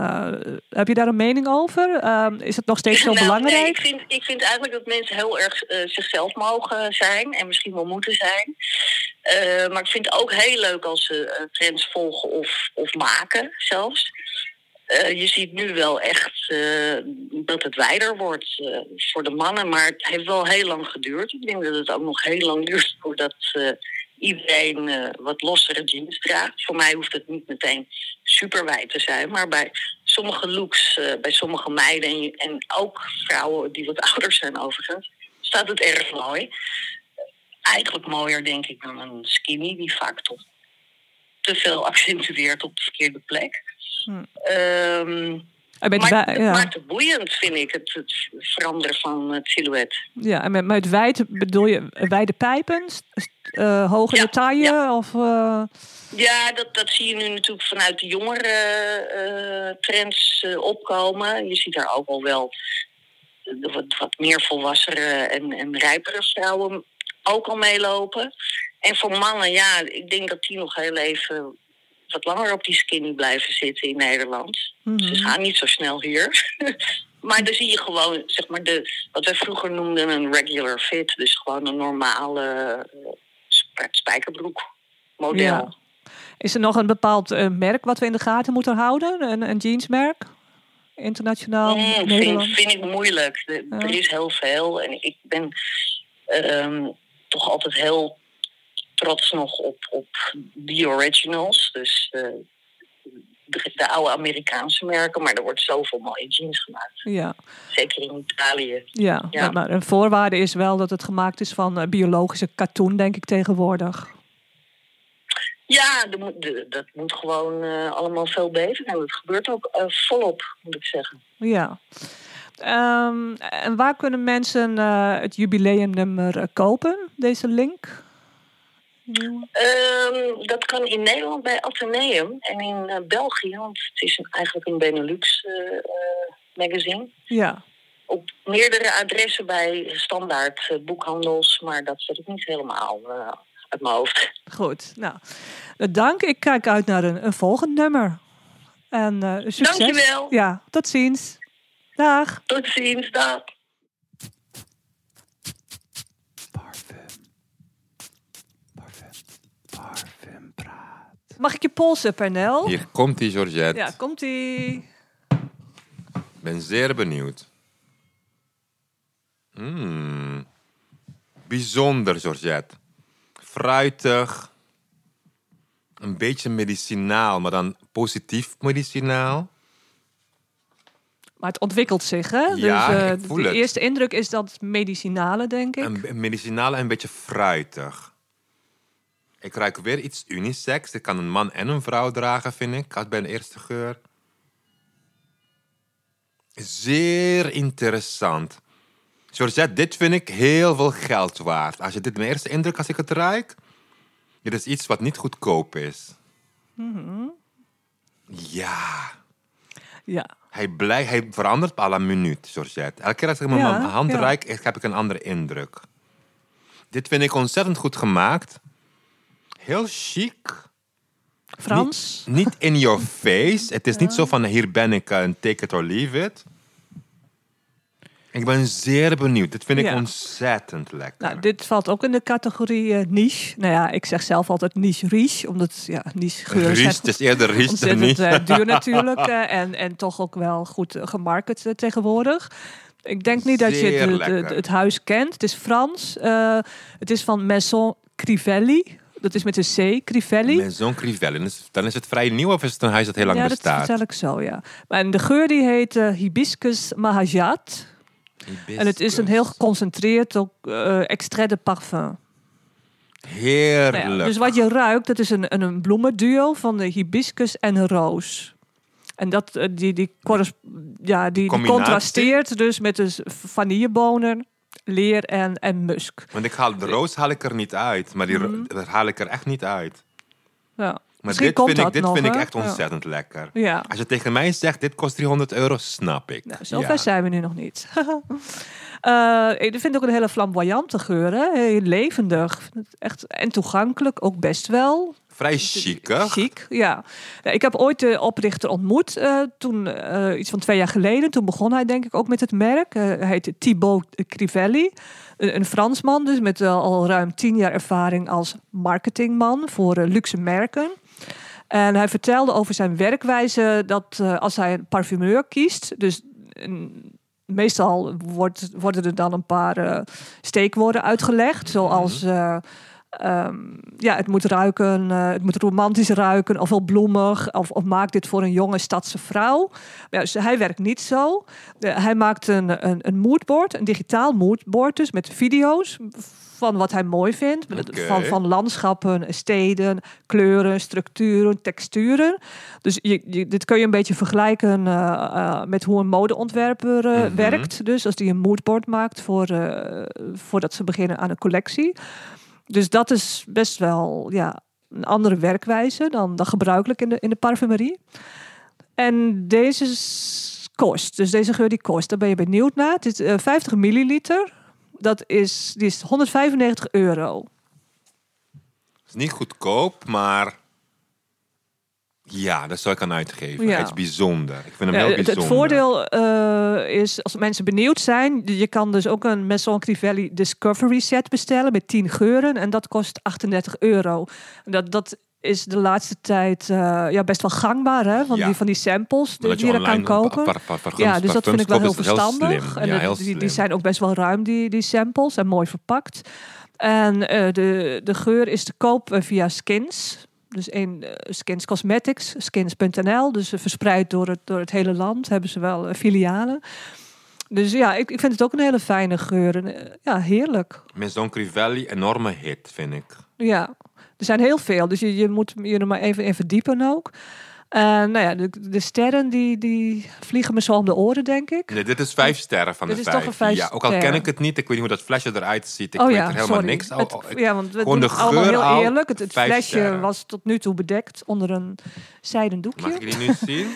heb je daar een mening over? Ehm, is het nog steeds zo nou, belangrijk? Nee, ik, vind, ik vind eigenlijk dat mensen heel erg zichzelf mogen zijn. En misschien wel moeten zijn. maar ik vind het ook heel leuk als ze trends volgen of, of maken zelfs. Uh, je ziet nu wel echt uh, dat het wijder wordt uh, voor de mannen, maar het heeft wel heel lang geduurd. Ik denk dat het ook nog heel lang duurt voordat iedereen wat lossere jeans draagt. Voor mij hoeft het niet meteen super wijd te zijn, maar bij sommige looks, bij sommige meiden en, en, ook vrouwen die wat ouder zijn overigens, staat het erg mooi. Eigenlijk mooier denk ik dan een skinny die vaak toch te veel accentueert op de verkeerde plek. Hm. Um, maar het ja. maakt het boeiend, vind ik, het, het, veranderen van het silhouet. Ja, en met, met wijd bedoel je wijde pijpen, uh, hoge ja, taille? Ja. Of, uh... ja, dat, dat zie je nu natuurlijk vanuit de jongere uh, trends opkomen. Je ziet daar ook al wel wat, wat meer volwassere en, en rijpere vrouwen ook al meelopen. En voor mannen, ja, ik denk dat die nog heel even wat langer op die skinny blijven zitten in Nederland. Mm -hmm. Ze gaan niet zo snel hier. maar dan zie je gewoon, zeg maar, de, wat wij vroeger noemden een regular fit. Dus gewoon een normale uh, spijkerbroek model. Ja. Is er nog een bepaald uh, merk wat we in de gaten moeten houden? Een, een jeansmerk? Internationaal? Mm, vind, vind, ik moeilijk. De, ja. Er is heel veel. En ik ben um, toch altijd heel trots nog op, op the originals. Dus uh, de, de, oude Amerikaanse merken. Maar er wordt zoveel mooie jeans gemaakt. Ja. Zeker in Italië. Ja, ja. maar een voorwaarde is wel dat het gemaakt is van uh, biologische katoen, denk ik tegenwoordig. Ja, de, de, dat moet gewoon uh, allemaal veel beter. En dat gebeurt ook volop, moet ik zeggen. Ja. Um, en waar kunnen mensen het jubileumnummer kopen, deze link? Um, dat kan in Nederland bij Atheneum en in uh, België, want het is een, eigenlijk een Benelux uh, uh, magazine. Ja. op meerdere adressen bij standaard eh, boekhandels, maar dat zit ik niet helemaal eh, uit mijn hoofd. Goed, nou, dank. Ik kijk uit naar een, een volgend nummer. En eh, succes. Dankjewel. Ja, tot ziens. Dag. Tot ziens, dag. Mag ik je polsen, Pernel? Hier komt die Georgette. Ja, komt-ie. Ik ben zeer benieuwd. Mm. Bijzonder, Georgette. Fruitig. Een beetje medicinaal, maar dan positief medicinaal. Maar het ontwikkelt zich, hè? Ja, dus, eh, ik voel de het. eerste indruk is dat medicinale, denk ik. Een, medicinaal en een beetje fruitig. Ik ruik weer iets unisex. Dit kan een man en een vrouw dragen, vind ik. Als bij een eerste geur. Zeer interessant. Georgette, dit vind ik heel veel geld waard. Als je dit mijn eerste indruk als ik het ruik. Dit is iets wat niet goedkoop is. Mhm. Ja. Ja. Hij, hij verandert à la minuut, Georgette. Elke keer als ik Ja, mijn hand ja. ruik, heb ik een andere indruk. Dit vind ik ontzettend goed gemaakt. Heel chic. Frans? Niet, niet in your face. Het is niet zo van hier ben ik en take it or leave it. Ik ben zeer benieuwd. Dit vind ik Ja. ontzettend lekker. Nou, dit valt ook in de categorie eh, niche. Nou ja, ik zeg zelf altijd niche riche, omdat ja, niche Ries, zijn het is eerder Ries dan ontzettend niet. eh, duur natuurlijk. eh, en, en toch ook wel goed eh, gemarket eh, tegenwoordig. Ik denk niet dat je het, het, het huis kent. Het is Frans. eh, het is van Maison Crivelli. Dat is met een C, Crivelli. Maison Crivelli. Dan is- het vrij nieuw of is het een huis dat heel lang ja, dat bestaat? vertel ik zo, ja. En de geur die heet eh, Hibiscus Mahajat. En het is een heel geconcentreerd ook, eh extrait de parfum. Heerlijk. Nou ja, dus wat je ruikt, dat is een, een, een bloemenduo van de hibiscus en een roos. En dat, eh, die, die, ja, die, die contrasteert dus met de vanillebonen, leer en, en musk. Want ik haal de roos haal ik er niet uit. Maar die Mhm. haal ik er echt niet uit. Ja. Maar Misschien dit vind, ik, dit nog, vind ik echt Ja. ontzettend lekker. Ja, Als je tegen mij zegt, dit kost 300 euro, snap ik. nou, zover Ja. zijn we nu nog niet. Eh, ik vind ook een hele flamboyante geur, hè? heel levendig. Echt, en toegankelijk, ook best wel. Vrij chic, hè? Chic, ja. Ja, Ik heb ooit de oprichter ontmoet, eh, toen eh, iets van twee jaar geleden. Toen begon hij denk ik ook met het merk. Eh, hij heette Thibaut Crivelli. Een, een Fransman dus met al ruim tien jaar ervaring als marketingman voor luxe merken. En hij vertelde over zijn werkwijze dat als hij een parfumeur kiest, dus meestal wordt, worden er dan een paar steekwoorden uitgelegd, zoals eh, ehm, ja, het moet ruiken, eh, het moet romantisch ruiken, of wel bloemig, of, of maak dit voor een jonge stadse vrouw. Ja, dus hij werkt niet zo. Eh, hij maakt een, een, een moodboard, een digitaal moodboard, dus met video's van wat hij mooi vindt. Van, van landschappen, steden, kleuren, structuren, texturen. Dus je, je- dit kun je een beetje vergelijken eh, met hoe een modeontwerper Mhm. werkt. Dus als die een moodboard maakt voor, voordat ze beginnen aan een collectie. Dus dat is best wel ja, een andere werkwijze dan, dan gebruikelijk in de, in de parfumerie. En deze kost, dus deze geur die kost, daar ben je benieuwd naar. Het is eh, 50 milliliter. Dat is, die is 195 euro. is niet goedkoop, maar... Ja, dat zou ik aan uitgeven. Ja. Hij is bijzonder. Ik vind hem heel het, het bijzonder. voordeel eh, is, als mensen benieuwd zijn, je kan dus ook een Maison Crivelli Discovery set bestellen met 10 geuren en dat kost 38 euro. Dat, dat is de laatste tijd eh, ja, best wel gangbaar, hè? Van, Ja. die, van die samples die, je er kan kopen. par- par- par- Ja, dus dat vind ik wel heel verstandig. En ja, het- heel die, die zijn ook best wel ruim, die, die samples, en mooi verpakt. En eh, de, de geur is te koop via Skins. Dus een eh, Skins Cosmetics, skins.nl. Dus eh, verspreid door het, door het hele land hebben ze wel eh, filialen. Dus ja, ik, ik vind het ook een hele fijne geur. En, ja, heerlijk. Maison Crivelli, enorme hit, vind ik. Ja, er zijn heel veel. Dus je, je moet je er maar even in verdiepen ook. En nou ja, de, de sterren die, die vliegen me zo om de oren, denk ik. Nee, dit is vijf sterren van Dit de is vijf. toch een vijf ja, ook al ken ik het niet, ik weet niet hoe dat flesje eruit ziet. Ik oh weet ja, er helemaal sorry. niks. Oh, Het- oh, ik- ja, want we gewoon doen de het allemaal geur heel al, eerlijk. Het, het flesje sterren. was tot nu toe bedekt onder een zijden doekje. Mag ik die nu zien?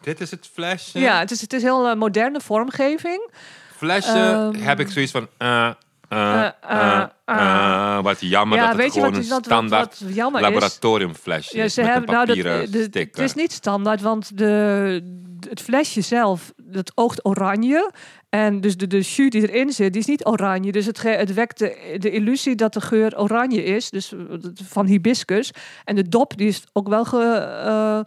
Dit is het flesje. Ja, het is, het is heel eh, moderne vormgeving. Flesje Ehm. heb ik zoiets van... eh, eh, eh. eh, wat jammer Ja, dat het weet je gewoon wat- een standaard jammer is? laboratoriumflesje Ja, ze met hebben, een nou, dat, de- het is niet standaard, want de, het flesje zelf, dat oogt oranje. En dus de, de jus die erin zit, die is niet oranje. Dus het, het wekt de, de illusie dat de geur oranje is, dus eh, van hibiscus. En de dop, die is ook wel ge, eh,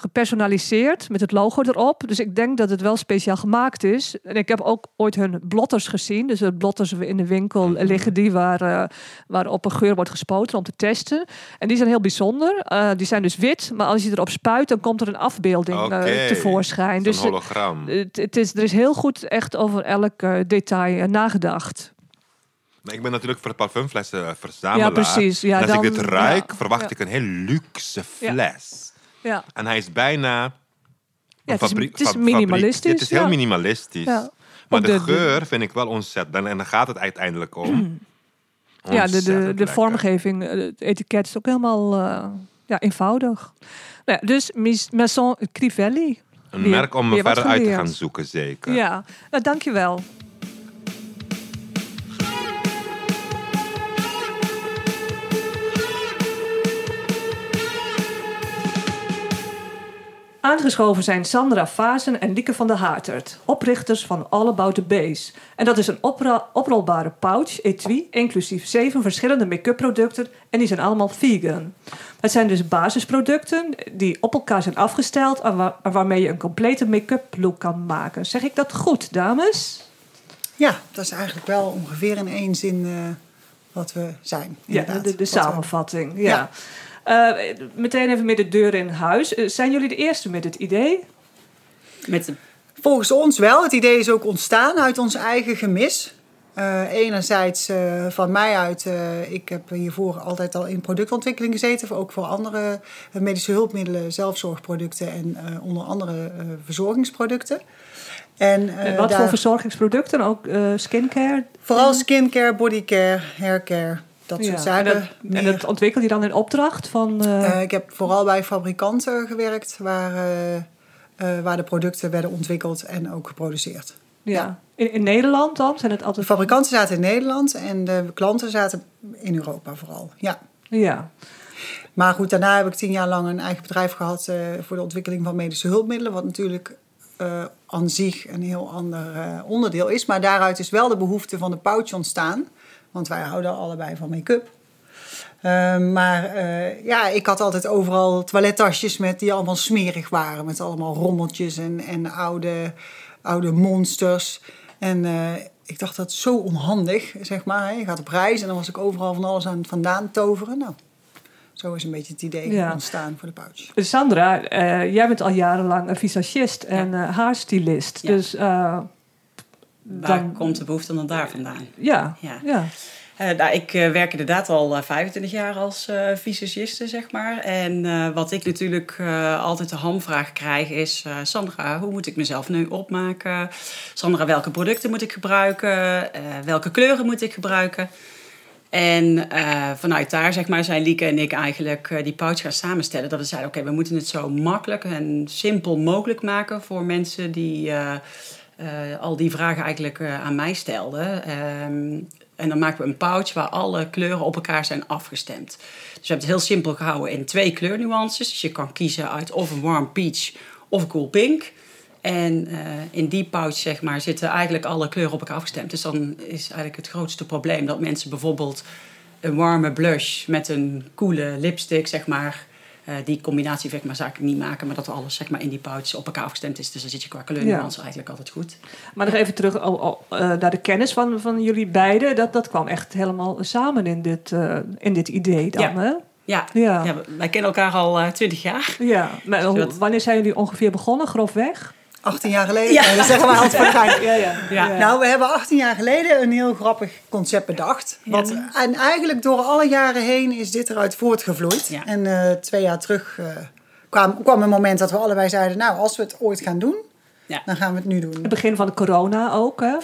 gepersonaliseerd met het logo erop. Dus ik denk dat het wel speciaal gemaakt is. En ik heb ook ooit hun blotters gezien. Dus de blotters in de winkel Mhm. liggen die waar, eh, waarop een geur wordt gespoten om te testen. En die zijn heel bijzonder. Eh, die zijn dus wit, maar als je erop spuit, dan komt er een afbeelding eh, tevoorschijn. Zo'n Dus eh, hologram. het, het is, er is heel goed echt over elk detail nagedacht. Ik ben natuurlijk voor parfumflessen eh, verzamelaar. Ja, precies. Ja, en als dan- ik dit ruik, ja, verwacht ja. ik een heel luxe fles. Ja, En hij is bijna... een het is- fabrie- het is minimalistisch, Het is heel ja. minimalistisch. ja. Maar de, geur vind ik wel ontzettend. En daar gaat het uiteindelijk om. ja, de, de, vormgeving, eh, het etiket is ook helemaal eh, ja, eenvoudig. Nou ja, dus Maison Crivelli. Een merk om me verder uit te gaan zoeken, zeker. Ja, nou dankjewel. Aangeschoven zijn Sandra Vazen en Lieke van der Haartert, oprichters van All About the Base. En dat is een oprolbare pouch, etui, inclusief zeven verschillende make-up producten en die zijn allemaal vegan. Het zijn dus basisproducten die op elkaar zijn afgesteld en wa- waarmee je een complete make-up look kan maken. Zeg ik dat goed, dames? Ja, dat is eigenlijk wel ongeveer in één zin eh, wat we zijn. Ja, inderdaad. de, de Wat we- samenvatting. Ja. Ja. Eh, meteen even met de deur in huis. Eh, zijn jullie de eerste met het idee? Met de Volgens ons wel. Het idee is ook ontstaan uit ons eigen gemis. Eh, enerzijds van mij uit, ik heb hiervoor altijd al in productontwikkeling gezeten, ook voor andere medische hulpmiddelen, zelfzorgproducten en onder andere verzorgingsproducten. En, En wat daar- voor verzorgingsproducten? Ook skincare? Vooral skincare, bodycare, haircare, dat soort Ja, zaken. En dat, en Meer- dat ontwikkel je dan in opdracht van... eh, Eh, ik heb vooral bij fabrikanten gewerkt waar, eh, waar de producten werden ontwikkeld en ook geproduceerd. ja. in, in Nederland dan? Zijn het De altijd... fabrikanten zaten in Nederland en de klanten zaten in Europa vooral. Ja. Ja. Maar goed, daarna heb ik tien jaar lang een eigen bedrijf gehad eh, voor de ontwikkeling van medische hulpmiddelen. Wat natuurlijk aan zich een heel ander onderdeel is. Maar daaruit is wel de behoefte van de pouch ontstaan. Want wij houden allebei van make-up. Eh, maar eh, ja, ik had altijd overal toilettasjes met die allemaal smerig waren. Met allemaal rommeltjes en, en oude, oude monsters. En eh, ik dacht dat zo onhandig, zeg maar. Je gaat op reis en dan was ik overal van alles aan het vandaan toveren. Nou, zo is een beetje het idee Ja. ontstaan voor de pouch. Sandra, eh, jij bent al jarenlang een visagist en eh haarstylist. Ja. Dus waar dan... komt de behoefte dan daar vandaan? Ja, Ja. ja. Eh, nou, ik eh, werk inderdaad al eh, 25 jaar als eh visagiste, zeg maar. En eh, wat ik natuurlijk eh, altijd de hamvraag krijg is... eh, Sandra, hoe moet ik mezelf nu opmaken? Sandra, welke producten moet ik gebruiken? Eh, welke kleuren moet ik gebruiken? En eh, vanuit daar zeg maar, zijn Lieke en ik eigenlijk eh, die pouch gaan samenstellen. Dat we zeiden, oké, we moeten het zo makkelijk en simpel mogelijk maken... voor mensen die eh, eh, al die vragen eigenlijk eh, aan mij stelden. Ehm, en dan maken we een pouch waar alle kleuren op elkaar zijn afgestemd. Dus we hebben het heel simpel gehouden in twee kleurnuances. Dus je kan kiezen uit of een warm peach of een cool pink. En eh, in die pouch zeg maar, zitten eigenlijk alle kleuren op elkaar afgestemd. Dus dan is eigenlijk het grootste probleem dat mensen bijvoorbeeld een warme blush met een coole lipstick, zeg maar. Eh, die combinatie zeg maar, zou ik niet maken, maar dat alles zeg maar, in die pouch op elkaar afgestemd is. Dus dan zit je qua kleurnuance eigenlijk altijd goed. Maar nog even terug oh, naar de kennis van, van jullie beiden. Dat, dat kwam echt helemaal samen in dit, eh, in dit idee dan, Ja. hè? Ja, Ja. ja. wij kennen elkaar al twintig jaar. Ja, maar Dat- wanneer zijn jullie ongeveer begonnen, grofweg? 18 jaar geleden, Ja. Dat zeggen we altijd voor de. Ja, ja. Ja. Nou, we hebben 18 jaar geleden een heel grappig concept bedacht. Wat, En eigenlijk door alle jaren heen is dit eruit voortgevloeid. Ja. En eh, twee jaar terug eh, kwam, kwam een moment dat we allebei zeiden... nou, als we het ooit gaan doen, Ja. dan gaan we het nu doen. Het begin van de corona ook, hè?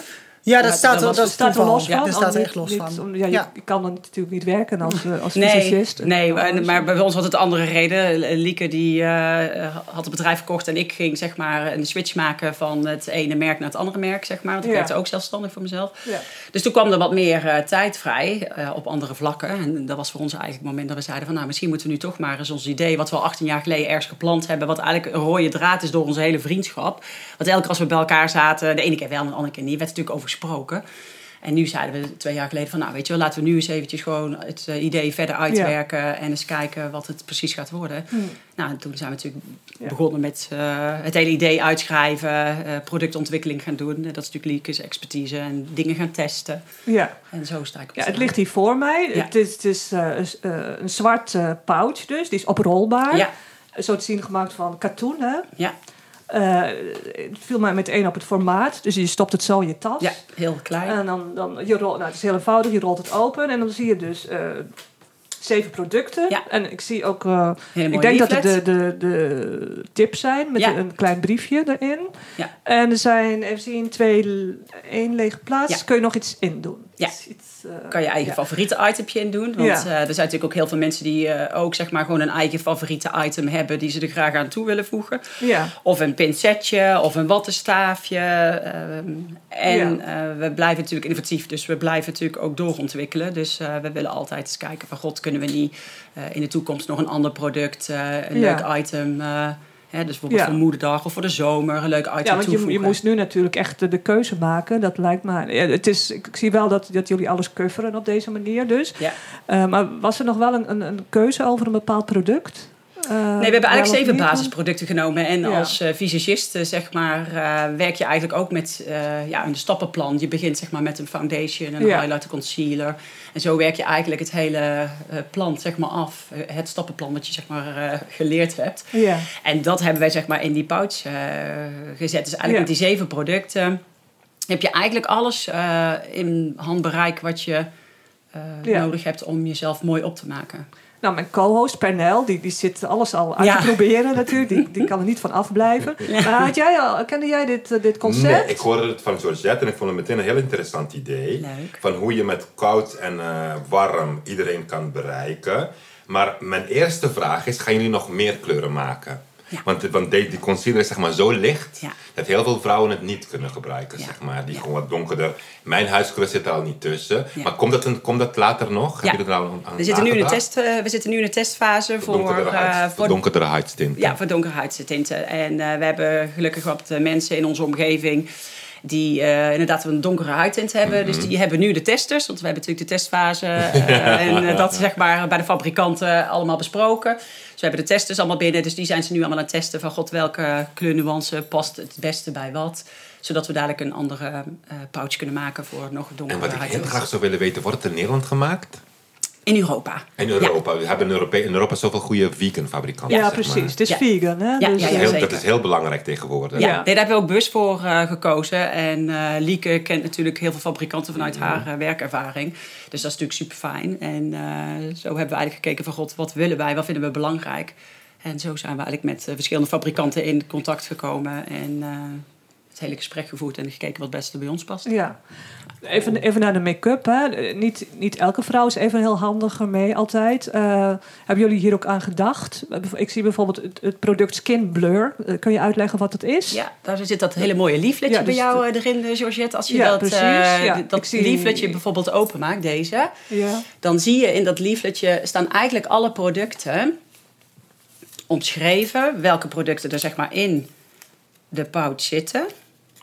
Ja, dat Ja, staat dat er, dat staat er los Ja, van. dat staat er echt los van. om- ja, je, Ja. je kan dan natuurlijk niet werken als, eh, als Nee, fysicist. nee en- maar bij ons had het andere reden. Lieke die eh, had het bedrijf verkocht en ik ging zeg maar een switch maken van het ene merk naar het andere merk, zeg maar. Want ik Ja. werkte ook zelfstandig voor mezelf. Ja. Dus toen kwam er wat meer eh, tijd vrij op andere vlakken. En dat was voor ons eigenlijk het moment dat we zeiden van... nou, misschien moeten we nu toch maar eens ons idee... wat we al 18 jaar geleden ergens gepland hebben... wat eigenlijk een rode draad is door onze hele vriendschap. Want elke keer als we bij elkaar zaten... de ene keer wel en de andere keer niet... werd natuurlijk over En nu zeiden we twee jaar geleden van... nou, weet je wel, laten we nu eens eventjes gewoon het eh, idee verder uitwerken... en eens kijken wat het precies gaat worden. Nou, en toen zijn we natuurlijk Ja. begonnen met eh, het hele idee uitschrijven... eh, productontwikkeling gaan doen. Dat is natuurlijk Lieke's expertise en dingen gaan testen. Ja. En zo sta ik op Ja, het ligt hier voor mij. Ja. Het is, het is is, een zwart pouch dus. Die is oprolbaar. Ja, Zo te zien gemaakt van katoen. Hè? ja, Eh, het viel mij meteen op het formaat. Dus je stopt het zo in je tas. ja, heel klein. En dan, dan je rolt, nou, het is heel eenvoudig. Je rolt het open en dan zie je dus eh, zeven producten. Ja. En ik zie ook... eh, ik denk dat het de, de, de tips zijn met Ja. een klein briefje erin. Ja. En er zijn, even zien, twee, één lege plaats. Ja. Kun je nog iets in doen? Ja. Iets, iets, eh, kan je eigen ja. favoriete itempje in doen. Want Ja. eh, er zijn natuurlijk ook heel veel mensen die eh, ook zeg maar gewoon een eigen favoriete item hebben die ze er graag aan toe willen voegen. Ja. Of een pincetje of een wattenstaafje. ehm, en we blijven natuurlijk innovatief, dus we blijven natuurlijk ook doorontwikkelen. Dus we willen altijd eens kijken van god, kunnen we niet in de toekomst nog een ander product, een leuk item. Hè, dus bijvoorbeeld Ja. voor moederdag of voor de zomer een leuk item Ja, want je, toevoegen. je moest nu natuurlijk echt de, de keuze maken. Dat lijkt me. Ja, het is, ik, ik zie wel dat, dat jullie alles coveren op deze manier. Dus. Ja. Eh, maar was er nog wel een, een, een keuze over een bepaald product? Eh, Nee, we hebben eigenlijk zeven basisproducten genomen. En Ja. als eh visagist, eh, zeg maar, werk je eigenlijk ook met ja, een stappenplan. Je begint zeg maar, met een foundation, een Ja. highlighter, concealer. En zo werk je eigenlijk het hele plan zeg maar, af. Het stappenplan dat je zeg maar, geleerd hebt. Ja. En dat hebben wij zeg maar, in die pouch gezet. Dus eigenlijk met die zeven producten heb je eigenlijk alles in handbereik wat je Ja. nodig hebt om jezelf mooi op te maken. Nou, mijn co-host Pernel, die, die zit alles al uit Ja. te proberen natuurlijk. Die, die kan er niet van afblijven. Maar had jij al, kende jij dit, eh, dit concept? Nee, ik hoorde het van Georgette en ik vond het meteen een heel interessant idee. Leuk. Van hoe je met koud en eh, warm iedereen kan bereiken. Maar mijn eerste vraag is, gaan jullie nog meer kleuren maken? Ja. Want, want die, die concealer is zeg maar zo licht Ja. dat heel veel vrouwen het niet kunnen gebruiken. Zeg maar. Die gewoon wat donkerder. Mijn huiskleur zit er al niet tussen. Maar komt dat, een, komt dat later nog? Heb je er al aan We zitten, nu in de test, eh, we zitten nu in de testfase voor, donkerdere, eh, huid, voor, donkerdere huidstinten. ja, voor donkerhuidstinten. En eh, we hebben gelukkig wat eh, mensen in onze omgeving die eh, inderdaad een donkere huidtint hebben. Dus die hebben nu de testers, want we hebben natuurlijk de testfase. eh, en eh, dat is zeg maar bij de fabrikanten allemaal besproken. Dus we hebben de testers allemaal binnen. Dus die zijn ze nu allemaal aan het testen van god, welke kleurnuance past het beste bij wat. Zodat we dadelijk een andere pouch kunnen maken voor nog En donkere wat ik heel graag zou willen weten, wordt het in Nederland gemaakt? In Europa. In Europa. We hebben in Europa, in Europa zoveel goede vegan fabrikanten. ja, precies. maar. Het is Ja. vegan, hè? Ja, dus, ja, Heel- dat is heel belangrijk tegenwoordig. Ja, Ja. nee, daar hebben we ook bewust voor eh, gekozen. En eh, Lieke kent natuurlijk heel veel fabrikanten vanuit haar eh, werkervaring. Dus dat is natuurlijk super fijn. En eh, zo hebben we eigenlijk gekeken van god, wat willen wij, wat vinden we belangrijk. En zo zijn we eigenlijk met verschillende fabrikanten in contact gekomen. En eh, het hele gesprek gevoerd en gekeken wat het beste bij ons past. Ja. Even, even naar de make-up. Hè. Niet, niet elke vrouw is even heel handig ermee altijd. Eh, hebben jullie hier ook aan gedacht? Ik zie bijvoorbeeld het, het product Skin Blur. Eh, kun je uitleggen wat het is? Ja, daar zit dat hele mooie leafletje Ja, bij dus jou eh, erin, Georgette. Als je Ja, dat, precies. Ja, dat zie- leafletje bijvoorbeeld openmaakt, deze... Ja. dan zie je in dat leafletje staan eigenlijk alle producten omschreven. Welke producten er zeg maar in de pouch zitten.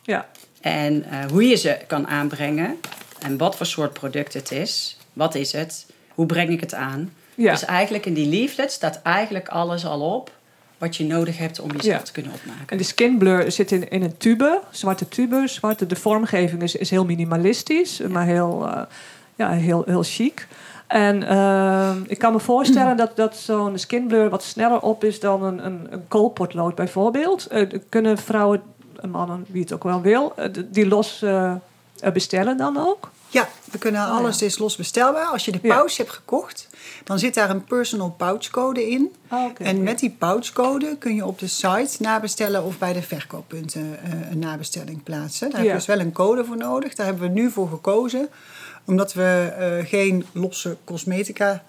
ja. En eh, hoe je ze kan aanbrengen. En wat voor soort product het is. Wat is het? Hoe breng ik het aan? Ja. Dus eigenlijk in die leaflet staat eigenlijk alles al op... wat je nodig hebt om jezelf Ja. te kunnen opmaken. En de Skin Blur zit in, in een tube. Zwarte tube. Zwarte, de vormgeving is, is heel minimalistisch. Maar heel, eh, ja, heel, heel chic. En eh, ik kan me voorstellen dat, dat zo'n Skin Blur wat sneller op is dan een, een, een koolpotlood bijvoorbeeld. Eh, kunnen vrouwen, en mannen, wie het ook wel wil, eh, die los eh, bestellen dan ook? Ja, we kunnen alles is los bestelbaar. Als je de Oh, Ja. pouch hebt gekocht, dan zit daar een personal pouchcode in. Oké. En met die pouchcode kun je op de site nabestellen of bij de verkooppunten eh, een nabestelling plaatsen. Daar heb je dus wel een code voor nodig. Daar hebben we nu voor gekozen, omdat we geen losse cosmetica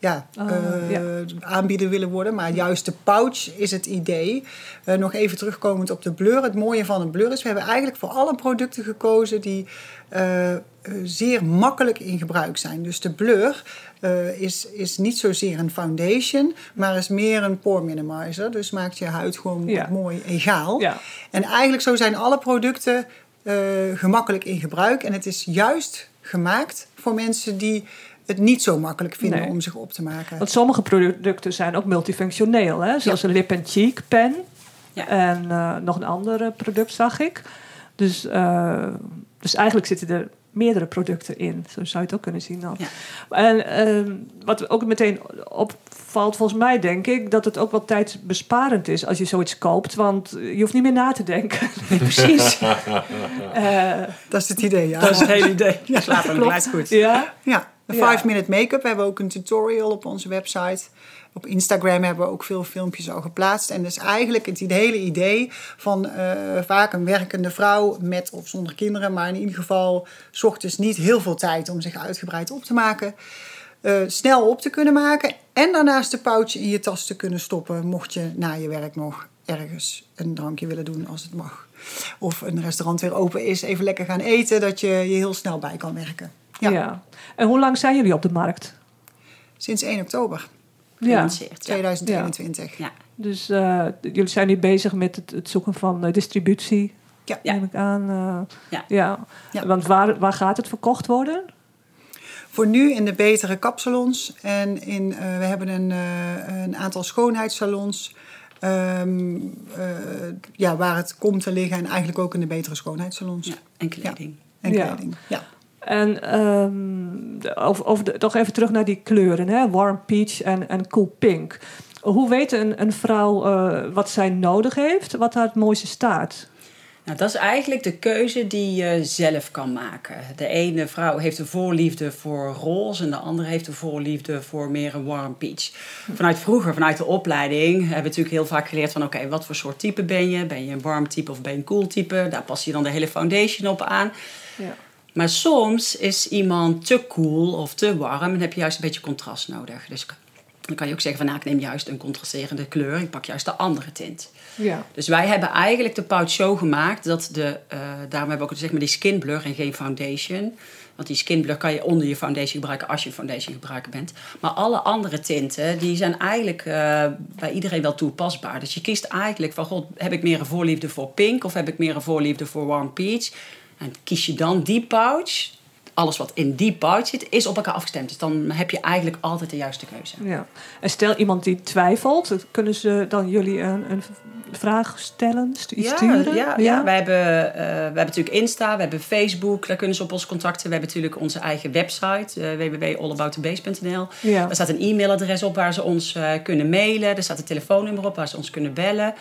ja, Ah, eh, ja. aanbieden willen worden. Maar juist de pouch is het idee. Eh, nog even terugkomend op de blur. Het mooie van een blur is, we hebben eigenlijk voor alle producten gekozen die eh, zeer makkelijk in gebruik zijn. Dus de blur is, is niet zozeer een foundation, maar is meer een pore minimizer. Dus maakt je huid gewoon Ja. mooi egaal. Ja. En eigenlijk zo zijn alle producten gemakkelijk in gebruik. En het is juist gemaakt voor mensen die het niet zo makkelijk vinden Nee. om zich op te maken. Want sommige producten zijn ook multifunctioneel, hè? zoals een lip and cheek pen. Ja. En eh, nog een ander product zag ik. Dus, eh, dus eigenlijk zitten er meerdere producten in. Zo zou je het ook kunnen zien dan. Ja. En ehm, wat ook meteen opvalt, volgens mij denk ik, dat het ook wel tijdsbesparend is als je zoiets koopt. Want je hoeft niet meer na te denken. Precies. Eh, Dat is het idee, ja. Dat is het hele idee. Ja, hem goed. ja, Ja, de Ja. 5 minute make-up hebben we ook een tutorial op onze website. Op Instagram hebben we ook veel filmpjes al geplaatst. En dus eigenlijk het hele idee van eh, vaak een werkende vrouw met of zonder kinderen, maar in ieder geval 's ochtends niet heel veel tijd om zich uitgebreid op te maken. eh, snel op te kunnen maken en daarnaast de pouch in je tas te kunnen stoppen, mocht je na je werk nog ergens een drankje willen doen als het mag. Of een restaurant weer open is, even lekker gaan eten, dat je je heel snel bij kan werken. Ja. Ja. En hoe lang zijn jullie op de markt? Sinds 1 oktober Ja. Gelanceerd, ja. 2021. Ja. Dus eh, jullie zijn nu bezig met het, het zoeken van eh, distributie, Ja. Neem ik aan. eh, Ja. ja. Ja. Want waar, waar gaat het verkocht worden? Voor nu in de betere kapsalons. En in, eh, we hebben een, eh, een aantal schoonheidssalons. ehm, eh, ja, waar het komt te liggen. En eigenlijk ook in de betere schoonheidssalons. Ja, en kleding. En Ja. kleding. Ja. En ehm, over de, toch even terug naar die kleuren, hè? warm peach en, en cool pink. Hoe weet een, een vrouw eh, wat zij nodig heeft, wat haar het mooiste staat? Nou, dat is eigenlijk de keuze die je zelf kan maken. De ene vrouw heeft een voorliefde voor roze en de andere heeft een voorliefde voor meer een warm peach. Vanuit vroeger, vanuit de opleiding, hebben we natuurlijk heel vaak geleerd van oké, wat voor soort type ben je? Ben je een warm type of ben je een cool type? Daar pas je dan de hele foundation op aan. Ja. Maar soms is iemand te cool of te warm en heb je juist een beetje contrast nodig. Dus dan kan je ook zeggen van nou, ik neem juist een contrasterende kleur, ik pak juist de andere tint. Ja. Dus wij hebben eigenlijk de pouch zo gemaakt dat de, eh, daarom hebben we ook zeg maar die skin blur en geen foundation. Want die skin blur kan je onder je foundation gebruiken als je foundation gebruiker bent. Maar alle andere tinten, die zijn eigenlijk eh, bij iedereen wel toepasbaar. Dus je kiest eigenlijk van, god, heb ik meer een voorliefde voor pink of heb ik meer een voorliefde voor warm peach? En kies je dan die pouch. Alles wat in die pouch zit, is op elkaar afgestemd. Dus dan heb je eigenlijk altijd de juiste keuze. Ja. En stel iemand die twijfelt, kunnen ze dan jullie een, een vraag stellen, iets sturen? Ja, ja. Wij, hebben, eh, we hebben natuurlijk Insta, we hebben Facebook, daar kunnen ze op ons contacten. We hebben natuurlijk onze eigen website, uh, www.allaboutthebase.nl. Ja. Daar staat een e-mailadres op waar ze ons uh, kunnen mailen. Er staat een telefoonnummer op waar ze ons kunnen bellen.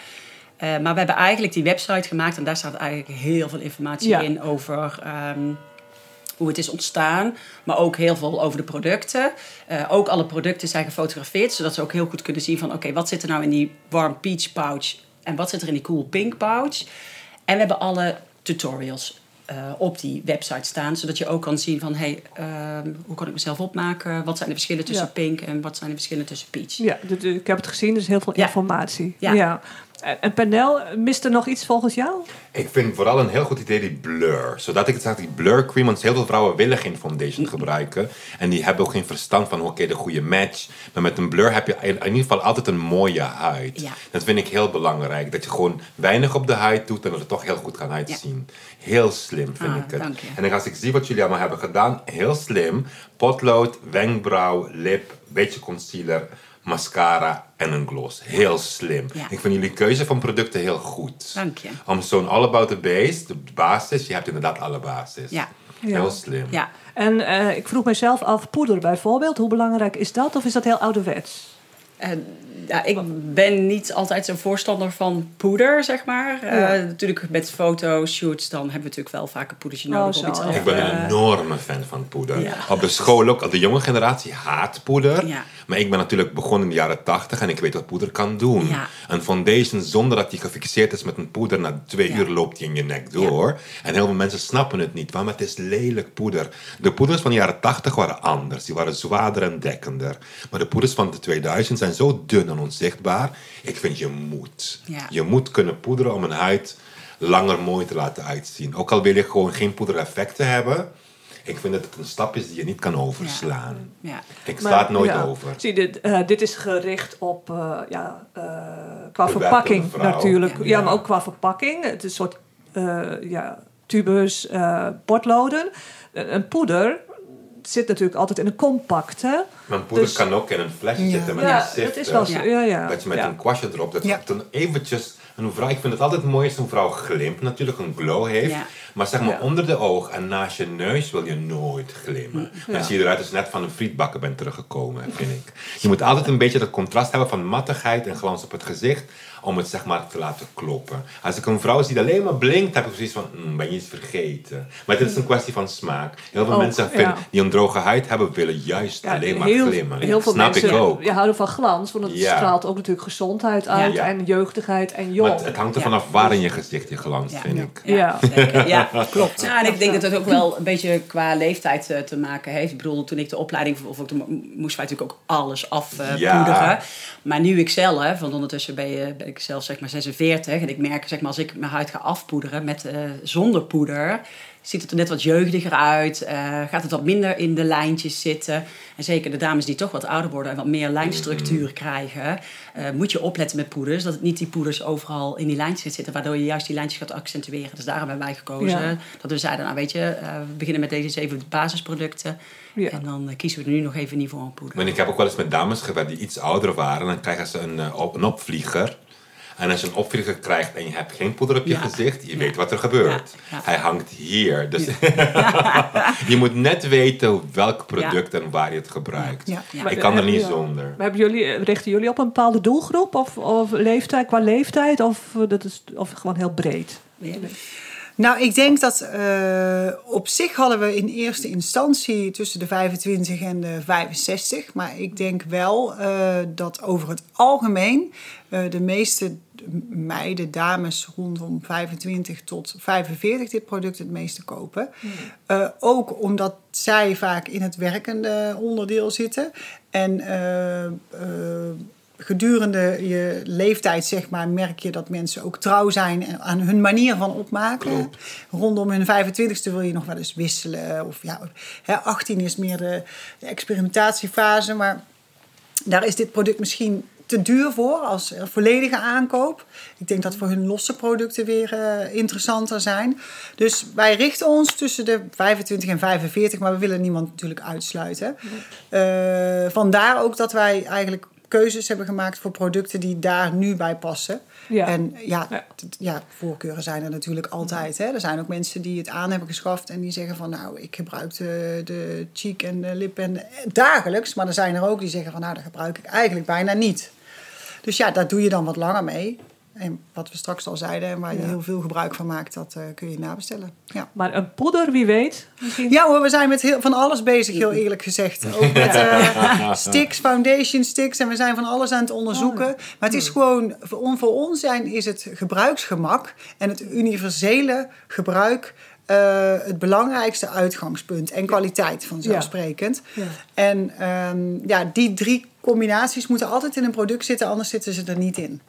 Uh, maar we hebben eigenlijk die website gemaakt en daar staat eigenlijk heel veel informatie Ja. in over... Um, hoe het is ontstaan, maar ook heel veel over de producten. Uh, ook alle producten zijn gefotografeerd, zodat ze ook heel goed kunnen zien van... oké, okay, wat zit er nou in die warm peach pouch en wat zit er in die cool pink pouch? En we hebben alle tutorials uh, op die website staan, zodat je ook kan zien van... hey, uh, hoe kan ik mezelf opmaken? Wat zijn de verschillen tussen Ja. pink en wat zijn de verschillen tussen peach? Ja, ik heb het gezien, dus heel veel Ja. informatie. Ja. En, en Pernel, mist er nog iets volgens jou? Ik vind vooral een heel goed idee die blur. Zodat ik het zeg, die blur cream, want heel veel vrouwen willen geen foundation gebruiken. En die hebben ook geen verstand van, oké, de goede match. Maar met een blur heb je in ieder geval altijd een mooie huid. Ja. Dat vind ik heel belangrijk. Dat je gewoon weinig op de huid doet en dat het toch heel goed kan uitzien. Heel slim vind Ah, ik het. En dan als ik zie wat jullie allemaal hebben gedaan, heel slim. Potlood, wenkbrauw, lip, beetje concealer, mascara en een gloss. Heel slim. Ja. Ik vind jullie keuze van producten heel goed. Dank je. Om zo'n all about the base, de basis, je hebt inderdaad alle basis. Ja. Ja. Heel slim. Ja, En eh, ik vroeg mezelf af, poeder bijvoorbeeld, hoe belangrijk is dat? Of is dat heel ouderwets? En, ja, ik ben niet altijd zo'n voorstander van poeder, zeg maar. Eh, natuurlijk met fotoshoots, dan hebben we natuurlijk wel vaak een poedertje Oh, nodig zo, om iets ja. af Ik ben eh, een enorme fan van poeder. Ja. Op de school ook, de jonge generatie haat poeder. Ja. Maar ik ben natuurlijk begonnen in de jaren 80 en ik weet wat poeder kan doen. Ja. Een foundation zonder dat die gefixeerd is met een poeder, na twee Ja. uur loopt die in je nek door. En heel veel mensen snappen het niet, want het is lelijk poeder. De poeders van de jaren 80 waren anders. Die waren zwaarder en dekkender. Maar de poeders van de 2000 zijn zo dun en onzichtbaar. Ik vind je moet. Ja. Je moet kunnen poederen om een huid langer mooi te laten uitzien. Ook al wil je gewoon geen poedereffecten hebben. Ik vind dat het een stap is die je niet kan overslaan. Ja. Ik sla het nooit ja. over. Zie, dit, eh, dit is gericht op, eh, ja, eh, qua verpakking natuurlijk. Ja, Ja. maar ook qua verpakking. Het is een soort eh, ja, tubus, eh potloden. Een, een poeder zit natuurlijk altijd in een compact, hè? Mijn poeder Dus- kan ook in een flesje Ja. zitten met Ja, een dat is wel zo. Ja. Ja, ja. Dat je met ja. een kwastje erop, dat Ja. dan eventjes... Een vrouw, ik vind het altijd mooi als een vrouw glimt, natuurlijk een glow heeft. Ja. Maar zeg maar Ja. onder de oog en naast je neus wil je nooit glimmen. Dan zie je eruit als je net van een frietbakken bent teruggekomen, vind ik. Je moet altijd een beetje dat contrast hebben van mattigheid en glans op het gezicht. Om het zeg maar te laten kloppen. Als ik een vrouw zie die alleen maar blinkt, heb ik precies van, "Mm, ben je iets vergeten? Maar dit is een kwestie van smaak. Heel veel Ook, mensen vinden, ja. die een droge huid hebben, willen juist Ja, alleen maar heel, glimmen. heel veel Snap mensen ik ook. ja, houden van glans, want het Ja. straalt ook natuurlijk gezondheid uit Ja. en jeugdigheid en jong. Maar het, het hangt er Ja. vanaf waar in je gezicht je glans, Ja. vind Ja. ik. Ja. zeker. Ja, klopt. Ja, en ik denk dat het ook wel een beetje qua leeftijd eh, te maken heeft. Ik bedoel, toen ik de opleiding vervolgde, moesten wij natuurlijk ook alles afpoederen. Ja. Maar nu ik zelf, want ondertussen ben, je, ben ik zelf zeg maar 46. En ik merk, zeg maar, als ik mijn huid ga afpoederen met, eh, zonder poeder... Ziet het er net wat jeugdiger uit? eh, gaat het wat minder in de lijntjes zitten? En zeker de dames die toch wat ouder worden en wat meer lijnstructuur krijgen, eh, moet je opletten met poeders. Dat het niet die poeders overal in die lijntjes zitten, waardoor je juist die lijntjes gaat accentueren. Dus daarom hebben wij gekozen Ja. dat we zeiden, nou weet je, we beginnen met deze zeven basisproducten. Ja. En dan kiezen we er nu nog even niet voor een poeder. Maar ik heb ook wel eens met dames gewerkt die iets ouder waren. Dan krijgen ze een, op, een opvlieger. En als je een opvlieger krijgt en je hebt geen poeder op je Ja. gezicht, je Ja. weet wat er gebeurt. Ja. Ja. Hij hangt hier. Dus je moet net weten welk product en waar je het gebruikt. Ja. Ja. Ik kan er niet zonder. Maar hebben jullie, richten jullie op een bepaalde doelgroep of, of leeftijd, qua leeftijd of, eh, dat is, of gewoon heel breed? Nou, ik denk dat eh, op zich hadden we in eerste instantie tussen de 25 en de 65. Maar ik denk wel eh, dat over het algemeen eh, de meeste meiden, dames rondom 25 tot 45 dit product het meeste kopen. Eh, ook omdat zij vaak in het werkende onderdeel zitten. En gedurende je leeftijd, zeg maar, merk je dat mensen ook trouw zijn aan hun manier van opmaken. Klopt. Rondom hun 25ste wil je nog wel eens wisselen. Of ja, hè, 18 is meer de, de experimentatiefase. Maar daar is dit product misschien te duur voor als volledige aankoop. Ik denk dat voor hun losse producten weer eh, interessanter zijn. Dus wij richten ons tussen de 25 en 45, maar we willen niemand natuurlijk uitsluiten. Eh, vandaar ook dat wij eigenlijk keuzes hebben gemaakt voor producten die daar nu bij passen. Ja. En ja, Ja. voorkeuren zijn er natuurlijk altijd. Hè. Er zijn ook mensen die het aan hebben geschaft en die zeggen van nou, ik gebruik de, de cheek en de lip en de- dagelijks. Maar er zijn er ook die zeggen van nou, dat gebruik ik eigenlijk bijna niet. Dus ja, daar doe je dan wat langer mee. En wat we straks al zeiden, en waar je Ja. heel veel gebruik van maakt, dat eh, kun je nabestellen. Ja. Maar een poeder, wie weet? Misschien? Ja hoor, we zijn met heel, van alles bezig, heel eerlijk gezegd. Ook met eh, sticks, foundation sticks. En we zijn van alles aan het onderzoeken. Maar het is gewoon, voor, on- voor ons zijn, is het gebruiksgemak en het universele gebruik eh, het belangrijkste uitgangspunt. En kwaliteit vanzelfsprekend. Ja. En ehm, ja, die drie combinaties moeten altijd in een product zitten, anders zitten ze er niet in.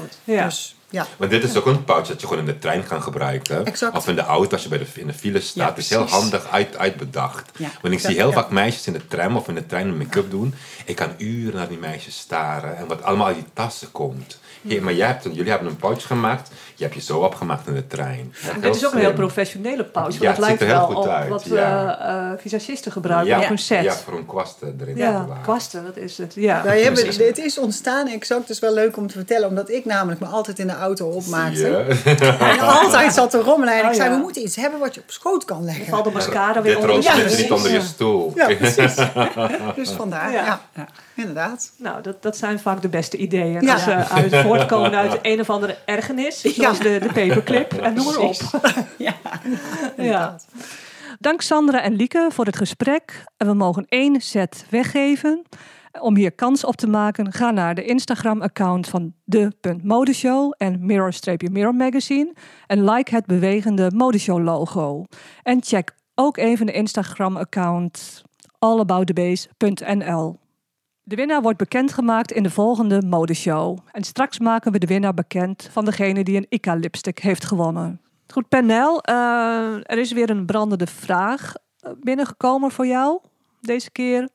Goed. Ja. Dus ja. Maar dit is ook een pouch dat je gewoon in de trein kan gebruiken. Exact. Of in de auto als je bij de, in de file staat. Ja, het is heel handig uit, uitbedacht. Ja. Want ik zie heel ja. vaak meisjes in de tram of in de trein een make-up doen. Ik kan uren naar die meisjes staren. En wat allemaal uit die tassen komt. Hey, maar jij hebt een, jullie hebben een pouch gemaakt. Je hebt je zo opgemaakt in de trein. Dit is ook een heel professionele pouch. Want Ja, het het lijkt er heel wel goed op uit, wat ja. eh, eh, visagisten gebruiken ja, op hun set. Ja, voor een kwasten erin Ja, kwasten, dat is het. Ja. Wij hebben, dit is ontstaan, exact, is wel leuk om te vertellen, omdat ik namelijk me altijd in de auto opmaakte. Ja. En altijd zat te rommelen. En ik Oh, zei, ja. we moeten iets hebben wat je op schoot kan Dan leggen. valt de mascara weer onder niet onder je stoel. Ja, precies. Dus vandaar, Ja. Inderdaad. Nou, dat, dat zijn vaak de beste ideeën. Ja. Als ze uit voortkomen uit een of andere ergernis. Zoals Ja. de, de paperclip. En noem maar op. Ja. Ja. Dank Sandra en Lieke voor het gesprek. En we mogen één set weggeven. Om hier kans op te maken, ga naar de Instagram-account van de.modeshow en Mirror-Mirror Magazine. En like het bewegende modeshow-logo. En check ook even de Instagram-account allaboutthebase.nl. De winnaar wordt bekendgemaakt in de volgende modeshow. En straks maken we de winnaar bekend van degene die een Ica-lipstick heeft gewonnen. Goed, Pernel, eh, er is weer een brandende vraag eh, binnengekomen voor jou deze keer.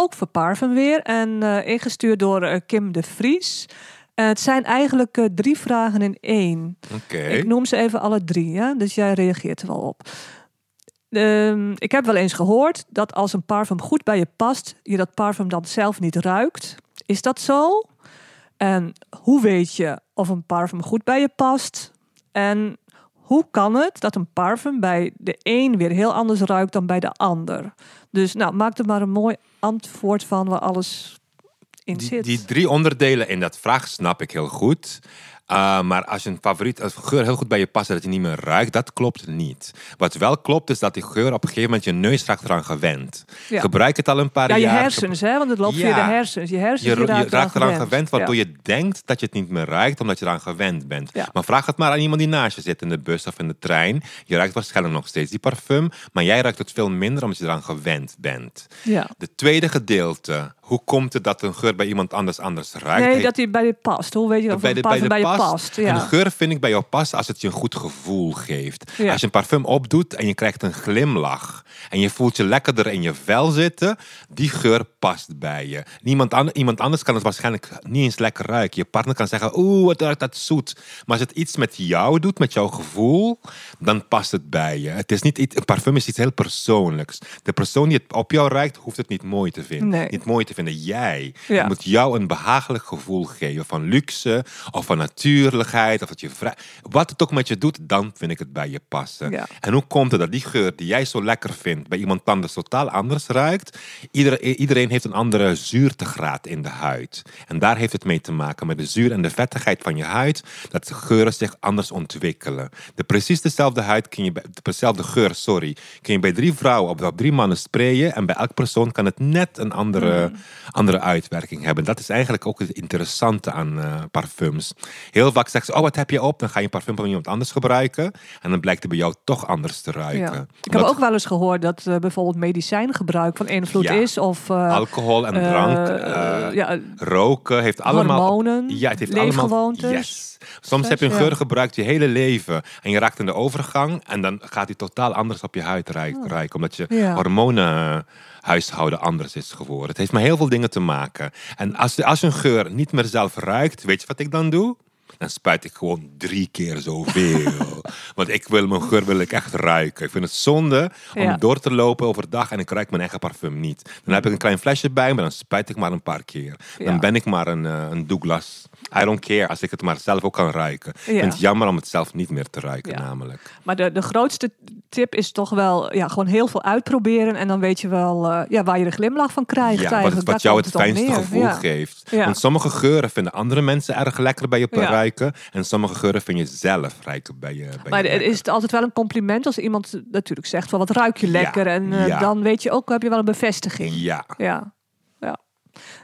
Ook voor parfum weer en eh, ingestuurd door eh, Kim de Vries. Eh, het zijn eigenlijk drie vragen in één. Oké. Ik noem ze even alle drie, ja? dus jij reageert er wel op. Ehm, ik heb wel eens gehoord dat als een parfum goed bij je past, je dat parfum dan zelf niet ruikt. Is dat zo? En hoe weet je of een parfum goed bij je past? En hoe kan het dat een parfum bij de een weer heel anders ruikt dan bij de ander? Dus nou, maak er maar een mooi antwoord van waar alles in Die, zit. die drie onderdelen in dat vraag snap ik heel goed. Uh, maar als je een favoriet, als geur heel goed bij je past en dat je niet meer ruikt, dat klopt niet. Wat wel klopt is dat die geur op een gegeven moment je neus raakt eraan gewend. Ja. Gebruik het al een paar ja, je jaar. hersens, hè? Want het loopt via de hersens. Je hersens Je, je raakt eraan gewend, waardoor Ja. je denkt dat je het niet meer ruikt, omdat je eraan gewend bent. Maar vraag het maar aan iemand die naast je zit in de bus of in de trein. Je ruikt waarschijnlijk nog steeds die parfum, maar jij ruikt het veel minder omdat je eraan gewend bent. Ja. De tweede gedeelte, hoe komt het dat een geur bij iemand anders anders ruikt? Nee, dat hij bij je past. Hoe weet je of een parfum bij, je past? En de Ja. geur vind ik bij jou past als het je een goed gevoel geeft. Ja. Als je een parfum opdoet en je krijgt een glimlach en je voelt je lekkerder in je vel zitten, die geur past bij je. Niemand, an- iemand anders kan het waarschijnlijk niet eens lekker ruiken. Je partner kan zeggen, oeh, wat ruikt dat zoet. Maar als het iets met jou doet, met jouw gevoel, dan past het bij je. Het is niet iets, een parfum is iets heel persoonlijks. De persoon die het op jou ruikt, hoeft het niet mooi te vinden. Nee. Niet mooi te vinden. Jij Ja. moet jou een behagelijk gevoel geven van luxe of van natuurlijkheid of dat je vrij. Wat het ook met je doet, dan vind ik het bij je passen. Ja. En hoe komt het dat die geur die jij zo lekker vindt bij iemand anders totaal anders ruikt? Iedereen, iedereen heeft een andere zuurtegraad in de huid. En daar heeft het mee te maken met de zuur en de vettigheid van je huid, dat de geuren zich anders ontwikkelen. De precies dezelfde huid kun je bij, dezelfde geur, sorry, kun je bij drie vrouwen of op drie mannen sprayen en bij elk persoon kan het net een andere, andere uitwerking hebben. Dat is eigenlijk ook het interessante aan eh, parfums. Heel vaak zeggen ze, oh wat heb je op? Dan ga je een parfum van iemand anders gebruiken en dan blijkt het bij jou toch anders te ruiken. Ja. Ik heb Omdat ook wel eens gehoord dat eh, bijvoorbeeld medicijngebruik van invloed Ja. is. Of eh, alcohol en drank, ja, roken heeft allemaal... hormonen, ja, het heeft allemaal... leefgewoontes. Yes. Soms heb je een geur gebruikt je hele leven en je raakt in de overgang en dan gaat die totaal anders op je huid ruik- ruiken, omdat je Oh. Hormonen huishouden anders is geworden. Het heeft met heel veel dingen te maken. En als, als een geur niet meer zelf ruikt, weet je wat ik dan doe? Dan spuit ik gewoon drie keer zoveel. Want ik wil mijn geur wil ik echt ruiken. Ik vind het zonde om Ja. door te lopen overdag en ik ruik mijn eigen parfum niet. Dan heb ik een klein flesje bij me, maar dan spuit ik maar een paar keer. Ja. Dan ben ik maar een, eh, een Douglas. I don't care als ik het maar zelf ook kan ruiken. Ik Ja. vind het jammer om het zelf niet meer te ruiken namelijk. Maar de, de grootste tip is toch wel ja, gewoon heel veel uitproberen. En dan weet je wel eh, ja, waar je de glimlach van krijgt. Ja, wat, het- wat jou het op fijnste gevoel Ja. geeft. Ja. Want sommige geuren vinden andere mensen erg lekker bij je ruiken. En sommige geuren vind je zelf ruiken bij je. Maar het lekker. is het altijd wel een compliment als iemand natuurlijk zegt van wat ruik je lekker. en eh, ja. dan weet je ook, heb je wel een bevestiging. Ja, Ja, ja.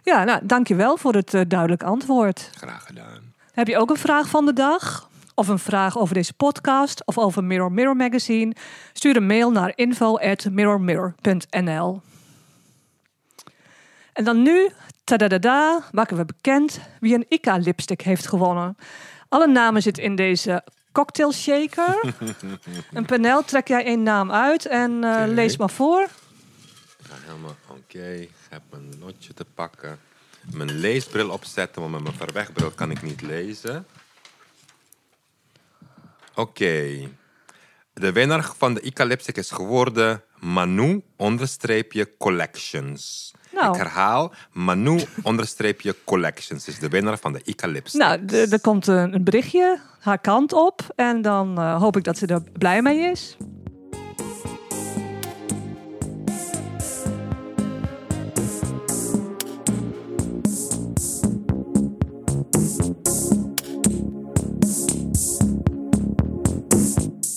ja nou, dankjewel voor het eh, duidelijk antwoord. graag gedaan. Heb je ook een vraag van de dag? Of een vraag over deze podcast of over Mirror Mirror Magazine? Stuur een mail naar info.mirrormirror.nl En dan nu, tadadada, maken we bekend wie een Ica lipstick heeft gewonnen. Alle namen zitten in deze cocktail shaker. en Penel, trek jij één naam uit en eh, lees maar voor. Ja, helemaal oké. Ik heb een lotje te pakken. mijn leesbril opzetten, want met mijn verwegbril kan ik niet lezen. Oké. De winnaar van de Icalyptic is geworden Manu collections. Nou. Ik herhaal, Manu onderstreepje collections is de winnaar van de Icalyptic. Nou, er komt een, een berichtje haar kant op. En dan eh, hoop ik dat ze er blij mee is.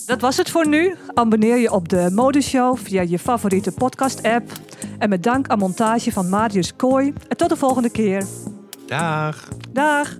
Dat was het voor nu. Abonneer je op de Modeshow via je favoriete podcast-app. En met dank aan montage van Marius Kooi. En tot de volgende keer. Dag! Dag!